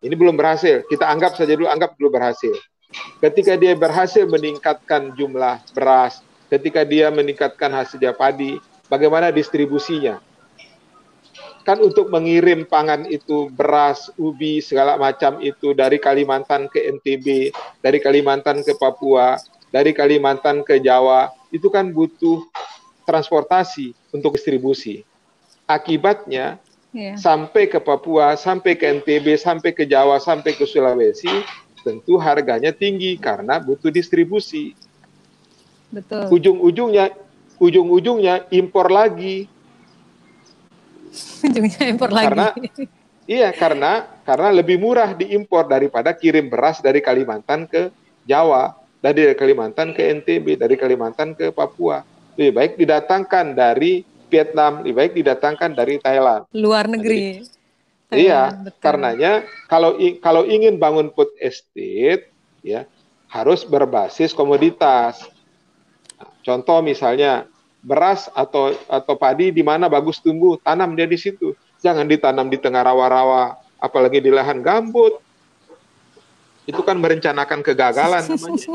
B: Ini belum berhasil. Kita anggap saja dulu anggap dulu berhasil. Ketika dia berhasil meningkatkan jumlah beras, ketika dia meningkatkan hasilnya padi, bagaimana distribusinya? Kan untuk mengirim pangan itu beras, ubi, segala macam itu dari Kalimantan ke NTB, dari Kalimantan ke Papua, dari Kalimantan ke Jawa, itu kan butuh transportasi untuk distribusi. Akibatnya yeah. sampai ke Papua, sampai ke NTB, sampai ke Jawa, sampai ke Sulawesi, tentu harganya tinggi karena butuh distribusi. Betul. Ujung-ujungnya ujung-ujungnya impor lagi.
A: Ujungnya impor lagi.
B: Karena iya, karena karena lebih murah diimpor daripada kirim beras dari Kalimantan ke Jawa, dari Kalimantan ke NTB, dari Kalimantan ke Papua. Lebih baik didatangkan dari Vietnam, lebih baik didatangkan dari Thailand.
A: Luar negeri.
B: Jadi, Iya, betul. karenanya kalau kalau ingin bangun food estate ya harus berbasis komoditas. Contoh misalnya beras atau atau padi di mana bagus tumbuh, tanam dia di situ. Jangan ditanam di tengah rawa-rawa, apalagi di lahan gambut. Itu kan merencanakan kegagalan namanya.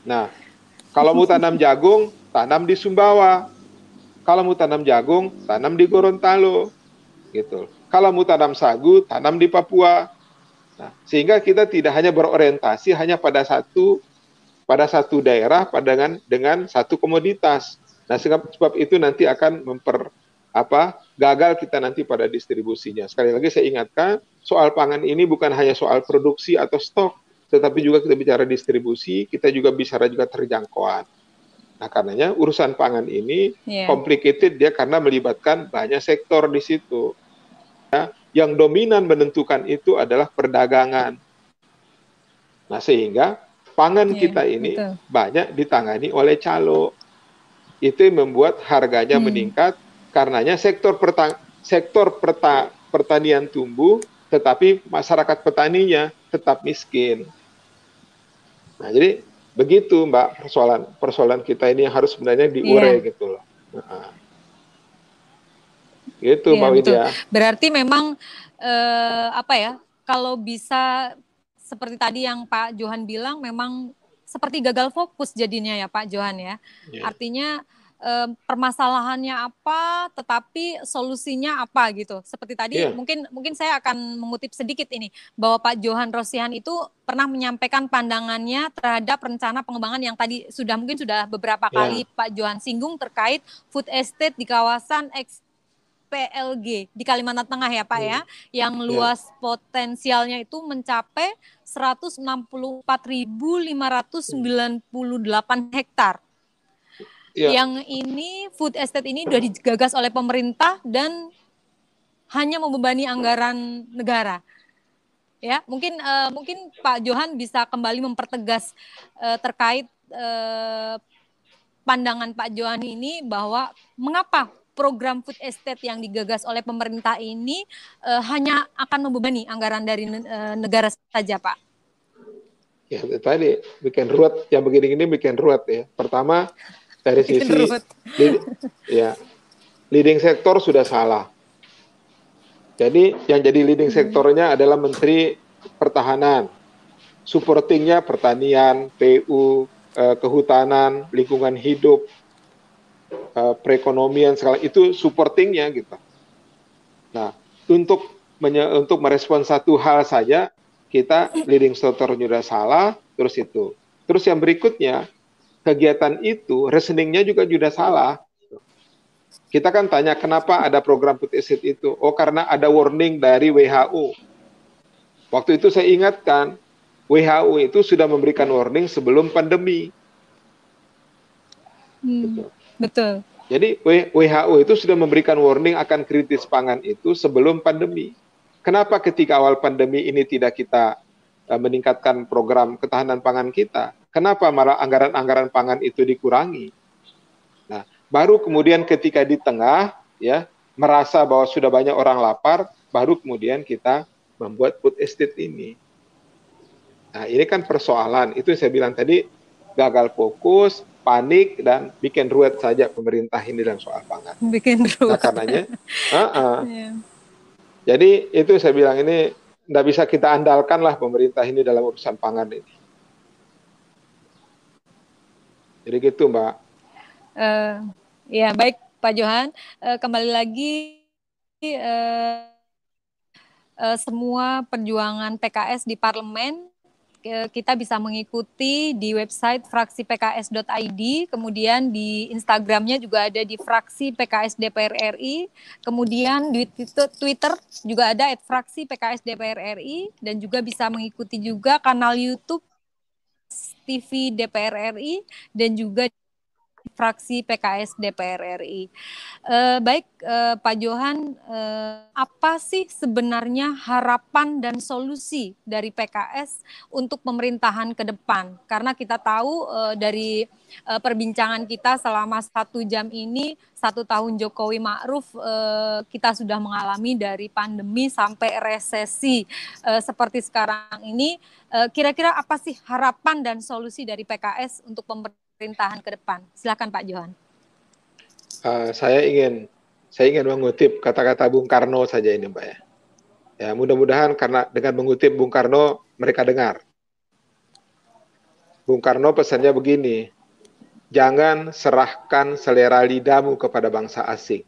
B: Nah, kalau mau tanam jagung, tanam di Sumbawa. Kalau mau tanam jagung, tanam di Gorontalo. Gitu. Kalau mau tanam sagu, tanam di Papua. Nah, sehingga kita tidak hanya berorientasi hanya pada satu pada satu daerah pada dengan satu komoditas. Nah, sebab itu nanti akan memper apa gagal kita nanti pada distribusinya. Sekali lagi saya ingatkan, soal pangan ini bukan hanya soal produksi atau stok, tetapi juga kita bicara distribusi, kita juga bicara juga terjangkauan. Nah, karenanya urusan pangan ini yeah. complicated dia karena melibatkan banyak sektor di situ yang dominan menentukan itu adalah perdagangan. Nah, sehingga pangan yeah, kita ini betul. banyak ditangani oleh calo. Itu yang membuat harganya hmm. meningkat karenanya sektor perta sektor perta pertanian tumbuh tetapi masyarakat petaninya tetap miskin. Nah, jadi begitu Mbak persoalan persoalan kita ini yang harus sebenarnya diurai yeah. gitu loh. Nah. Gitu, ya, Mbak Widya.
A: Berarti memang eh, apa ya? Kalau bisa seperti tadi yang Pak Johan bilang, memang seperti gagal fokus jadinya ya Pak Johan ya. ya. Artinya eh, permasalahannya apa, tetapi solusinya apa gitu. Seperti tadi yeah. mungkin mungkin saya akan mengutip sedikit ini bahwa Pak Johan Rosihan itu pernah menyampaikan pandangannya terhadap rencana pengembangan yang tadi sudah mungkin sudah beberapa yeah. kali Pak Johan singgung terkait food estate di kawasan eks PLG di Kalimantan Tengah ya Pak ya, yang ya. luas ya. potensialnya itu mencapai 164.598 hektar. Ya. Yang ini food estate ini sudah digagas oleh pemerintah dan hanya membebani anggaran negara. Ya, mungkin uh, mungkin Pak Johan bisa kembali mempertegas uh, terkait uh, pandangan Pak Johan ini bahwa mengapa program food estate yang digagas oleh pemerintah ini uh, hanya akan membebani anggaran dari uh, negara saja, Pak?
B: Ya, tadi bikin ruwet, yang begini-gini bikin ruwet ya. Pertama dari sisi lead, ya leading sektor sudah salah. Jadi yang jadi leading sektornya adalah Menteri Pertahanan, supportingnya pertanian, PU, eh, kehutanan, lingkungan hidup, uh, perekonomian segala itu supportingnya gitu. Nah, untuk menye, untuk merespon satu hal saja kita leading sector sudah salah, terus itu. Terus yang berikutnya kegiatan itu reasoningnya juga sudah salah. Kita kan tanya kenapa ada program food estate itu? Oh karena ada warning dari WHO. Waktu itu saya ingatkan WHO itu sudah memberikan warning sebelum pandemi.
A: Hmm. Gitu. Betul.
B: Jadi WHO itu sudah memberikan warning akan kritis pangan itu sebelum pandemi. Kenapa ketika awal pandemi ini tidak kita uh, meningkatkan program ketahanan pangan kita? Kenapa malah anggaran-anggaran pangan itu dikurangi? Nah, baru kemudian ketika di tengah ya merasa bahwa sudah banyak orang lapar, baru kemudian kita membuat food estate ini. Nah, ini kan persoalan. Itu yang saya bilang tadi gagal fokus, panik dan bikin ruwet saja pemerintah ini dalam soal pangan.
A: Bikin nah, ruwet.
B: Nah, karenanya, uh -uh. Yeah. jadi itu saya bilang ini tidak bisa kita andalkan lah pemerintah ini dalam urusan pangan ini. Jadi gitu Mbak.
A: Uh, ya baik Pak Johan, uh, kembali lagi uh, uh, semua perjuangan PKS di parlemen kita bisa mengikuti di website fraksi pks.id, kemudian di Instagramnya juga ada di fraksi PKS DPR RI, kemudian di Twitter juga ada at fraksi PKS DPR RI, dan juga bisa mengikuti juga kanal YouTube TV DPR RI dan juga fraksi PKS DPR RI. Uh, baik uh, Pak Johan, uh, apa sih sebenarnya harapan dan solusi dari PKS untuk pemerintahan ke depan? Karena kita tahu dari perbincangan kita selama satu jam ini, satu tahun Jokowi Ma'ruf, kita sudah mengalami dari pandemi sampai resesi seperti sekarang ini. Kira-kira apa sih harapan dan solusi dari PKS untuk pemerintahan pemerintahan ke depan. Silakan Pak Johan.
B: Uh, saya ingin saya ingin mengutip kata-kata Bung Karno saja ini, Mbak ya. Ya, mudah-mudahan karena dengan mengutip Bung Karno mereka dengar. Bung Karno pesannya begini, jangan serahkan selera lidahmu kepada bangsa asing.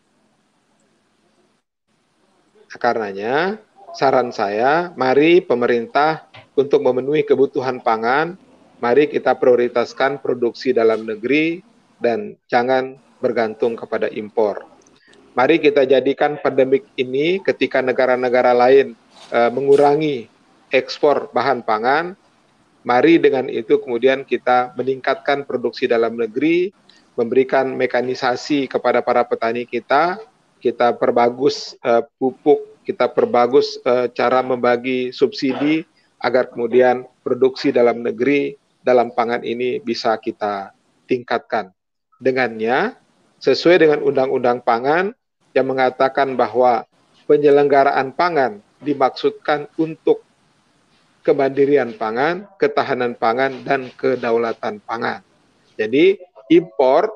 B: Nah, karenanya, saran saya, mari pemerintah untuk memenuhi kebutuhan pangan mari kita prioritaskan produksi dalam negeri dan jangan bergantung kepada impor. Mari kita jadikan pandemik ini ketika negara-negara lain uh, mengurangi ekspor bahan pangan, mari dengan itu kemudian kita meningkatkan produksi dalam negeri, memberikan mekanisasi kepada para petani kita, kita perbagus uh, pupuk, kita perbagus uh, cara membagi subsidi agar kemudian produksi dalam negeri dalam pangan ini bisa kita tingkatkan. Dengannya, sesuai dengan undang-undang pangan yang mengatakan bahwa penyelenggaraan pangan dimaksudkan untuk kemandirian pangan, ketahanan pangan, dan kedaulatan pangan. Jadi impor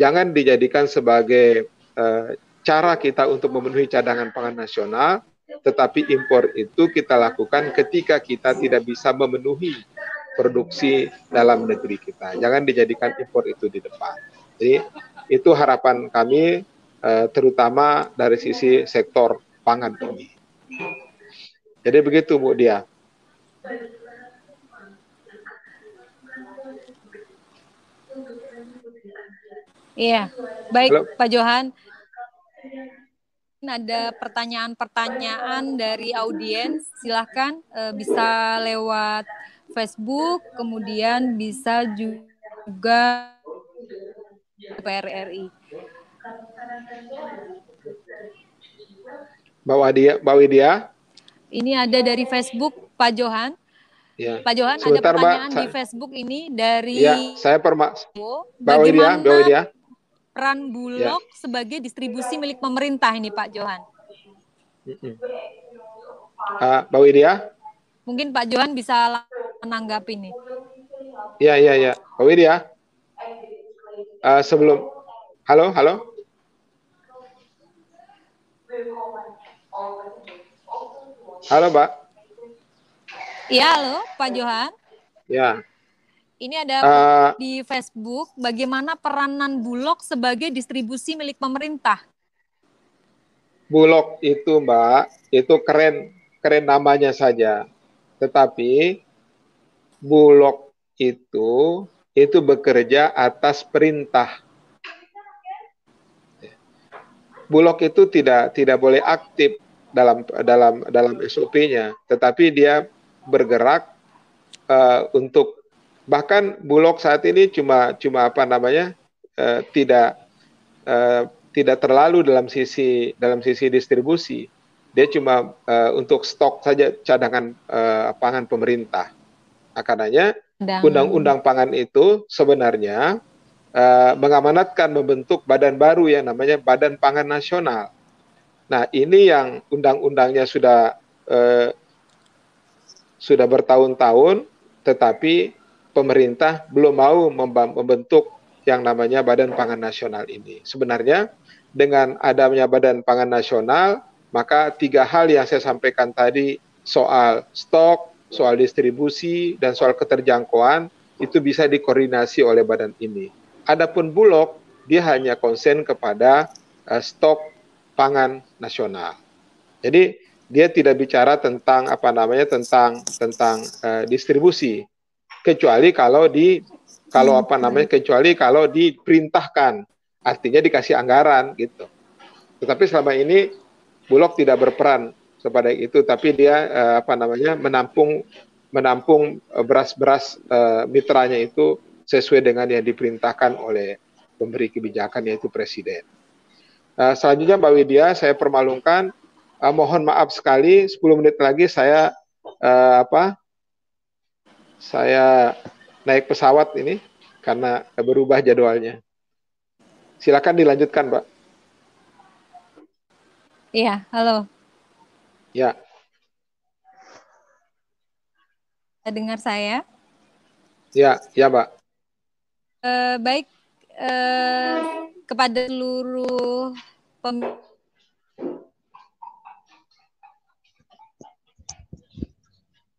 B: jangan dijadikan sebagai uh, cara kita untuk memenuhi cadangan pangan nasional, tetapi impor itu kita lakukan ketika kita tidak bisa memenuhi produksi dalam negeri kita. Jangan dijadikan impor itu di depan. Jadi itu harapan kami eh, terutama dari sisi sektor pangan ini. Jadi begitu Bu Dia.
A: Iya, baik Halo. Pak Johan. Ada pertanyaan-pertanyaan dari audiens, silahkan uh, bisa lewat Facebook, kemudian bisa juga DPR RI.
B: Mbak Wadia, Mbak Widya.
A: Ini ada dari Facebook Pak Johan. Ya. Pak Johan Sebentar, ada pertanyaan Mbak, di Facebook ini dari
B: Ya, saya perma Mbak Widya, Mbak Widya.
A: peran Bulog ya. sebagai distribusi milik pemerintah ini Pak Johan.
B: Uh, Mbak Widya.
A: Mungkin Pak Johan bisa menanggapi nih.
B: Iya, iya, iya. Pak Widya. Uh, sebelum Halo, halo. Halo, Pak.
A: Iya, halo, Pak Johan.
B: Ya.
A: Ini ada uh, di Facebook, bagaimana peranan Bulog sebagai distribusi milik pemerintah?
B: Bulog itu, Mbak, itu keren, keren namanya saja. Tetapi Bulog itu itu bekerja atas perintah. Bulog itu tidak tidak boleh aktif dalam dalam dalam SOP-nya, tetapi dia bergerak uh, untuk bahkan Bulog saat ini cuma cuma apa namanya uh, tidak uh, tidak terlalu dalam sisi dalam sisi distribusi. Dia cuma uh, untuk stok saja cadangan uh, pangan pemerintah. Karenanya undang-undang pangan itu sebenarnya uh, mengamanatkan membentuk badan baru yang namanya Badan Pangan Nasional. Nah, ini yang undang-undangnya sudah uh, sudah bertahun-tahun, tetapi pemerintah belum mau membentuk yang namanya Badan Pangan Nasional ini. Sebenarnya dengan adanya Badan Pangan Nasional, maka tiga hal yang saya sampaikan tadi soal stok, soal distribusi dan soal keterjangkauan itu bisa dikoordinasi oleh badan ini. Adapun Bulog dia hanya konsen kepada uh, stok pangan nasional. Jadi dia tidak bicara tentang apa namanya tentang tentang uh, distribusi kecuali kalau di kalau apa namanya kecuali kalau diperintahkan artinya dikasih anggaran gitu. Tetapi selama ini Bulog tidak berperan kepada itu tapi dia uh, apa namanya menampung menampung beras-beras uh, mitranya itu sesuai dengan yang diperintahkan oleh pemberi kebijakan yaitu presiden. Uh, selanjutnya Mbak Widya, saya permalungkan, uh, mohon maaf sekali, 10 menit lagi saya uh, apa? Saya naik pesawat ini karena berubah jadwalnya. Silakan dilanjutkan, Mbak.
A: Iya, halo.
B: Ya.
A: Dengar saya?
B: Ya, ya, Mbak.
A: Uh, baik, uh, kepada seluruh pem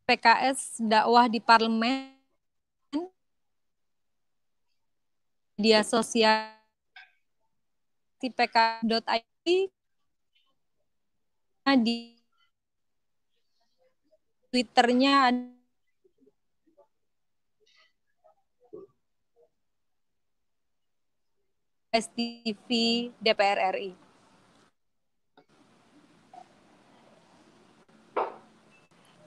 A: PKS dakwah di parlemen media sosial di pk.id di Twitternya STV DPR RI.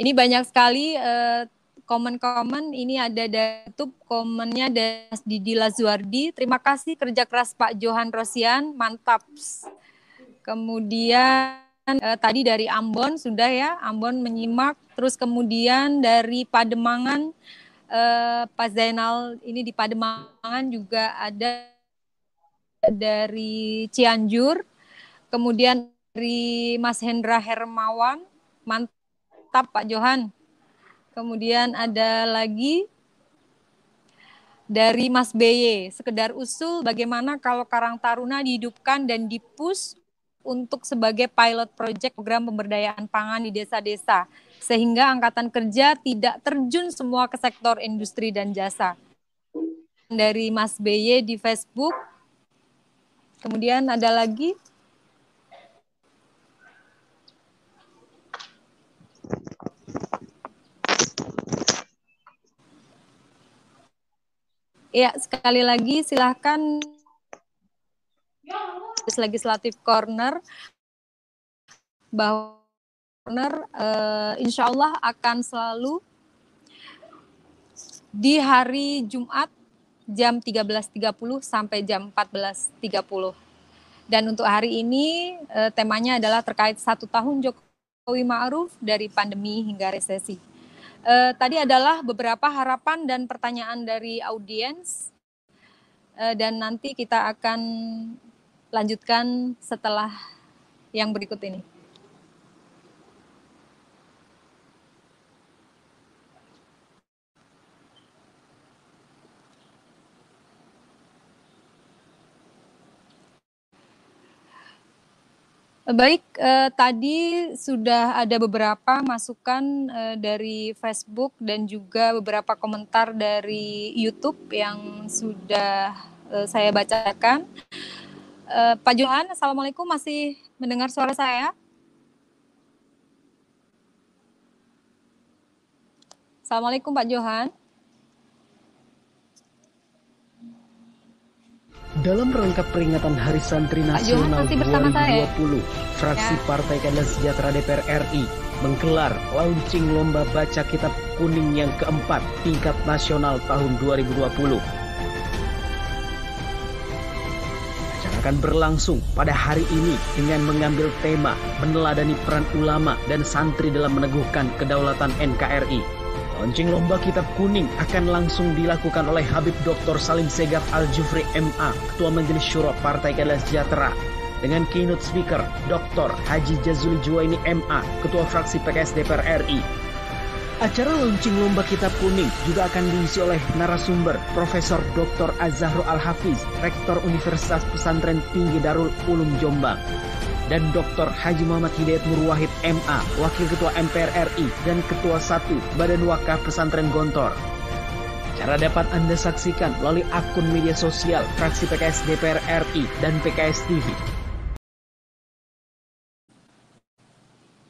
A: Ini banyak sekali uh, komen-komen ini ada dari YouTube komennya dari Didi Lazuardi. Terima kasih kerja keras Pak Johan Rosian, mantap. Kemudian eh, tadi dari Ambon sudah ya, Ambon menyimak. Terus kemudian dari Pademangan, eh, Pak Zainal ini di Pademangan juga ada dari Cianjur, kemudian dari Mas Hendra Hermawan, mantap Pak Johan. Kemudian ada lagi dari Mas BY, sekedar usul bagaimana kalau Karang Taruna dihidupkan dan dipus untuk sebagai pilot project program pemberdayaan pangan di desa-desa sehingga angkatan kerja tidak terjun semua ke sektor industri dan jasa. Dari Mas BY di Facebook, Kemudian ada lagi. Ya, sekali lagi silahkan. Legislatif corner. Bahwa corner uh, insya Allah akan selalu di hari Jumat jam 13.30 sampai jam 14.30. Dan untuk hari ini eh, temanya adalah terkait satu tahun Jokowi Ma'ruf dari pandemi hingga resesi. Eh, tadi adalah beberapa harapan dan pertanyaan dari audiens dan nanti kita akan lanjutkan setelah yang berikut ini. Baik, eh, tadi sudah ada beberapa masukan eh, dari Facebook dan juga beberapa komentar dari YouTube yang sudah eh, saya bacakan. Eh, Pak Johan, Assalamualaikum, masih mendengar suara saya? Assalamualaikum Pak Johan.
C: Dalam rangka peringatan Hari Santri Nasional 2020, fraksi ya. Partai Keadilan Sejahtera DPR RI menggelar launching lomba baca kitab kuning yang keempat tingkat nasional tahun 2020. Acara akan berlangsung pada hari ini dengan mengambil tema meneladani peran ulama dan santri dalam meneguhkan kedaulatan NKRI. Launching lomba kitab kuning akan langsung dilakukan oleh Habib Dr. Salim Segaf Al-Jufri MA, Ketua Majelis Syuro Partai Keadilan Sejahtera, dengan keynote speaker Dr. Haji Jazuli Juwaini MA, Ketua Fraksi PKS DPR RI. Acara launching lomba kitab kuning juga akan diisi oleh narasumber Profesor Dr. Azhar Al-Hafiz, Rektor Universitas Pesantren Tinggi Darul Ulum Jombang dan Dr. Haji Muhammad Hidayat Nurwahid MA, Wakil Ketua MPR RI dan Ketua 1 Badan Wakaf Pesantren Gontor. Acara dapat Anda saksikan melalui akun media sosial fraksi PKS DPR RI dan PKS TV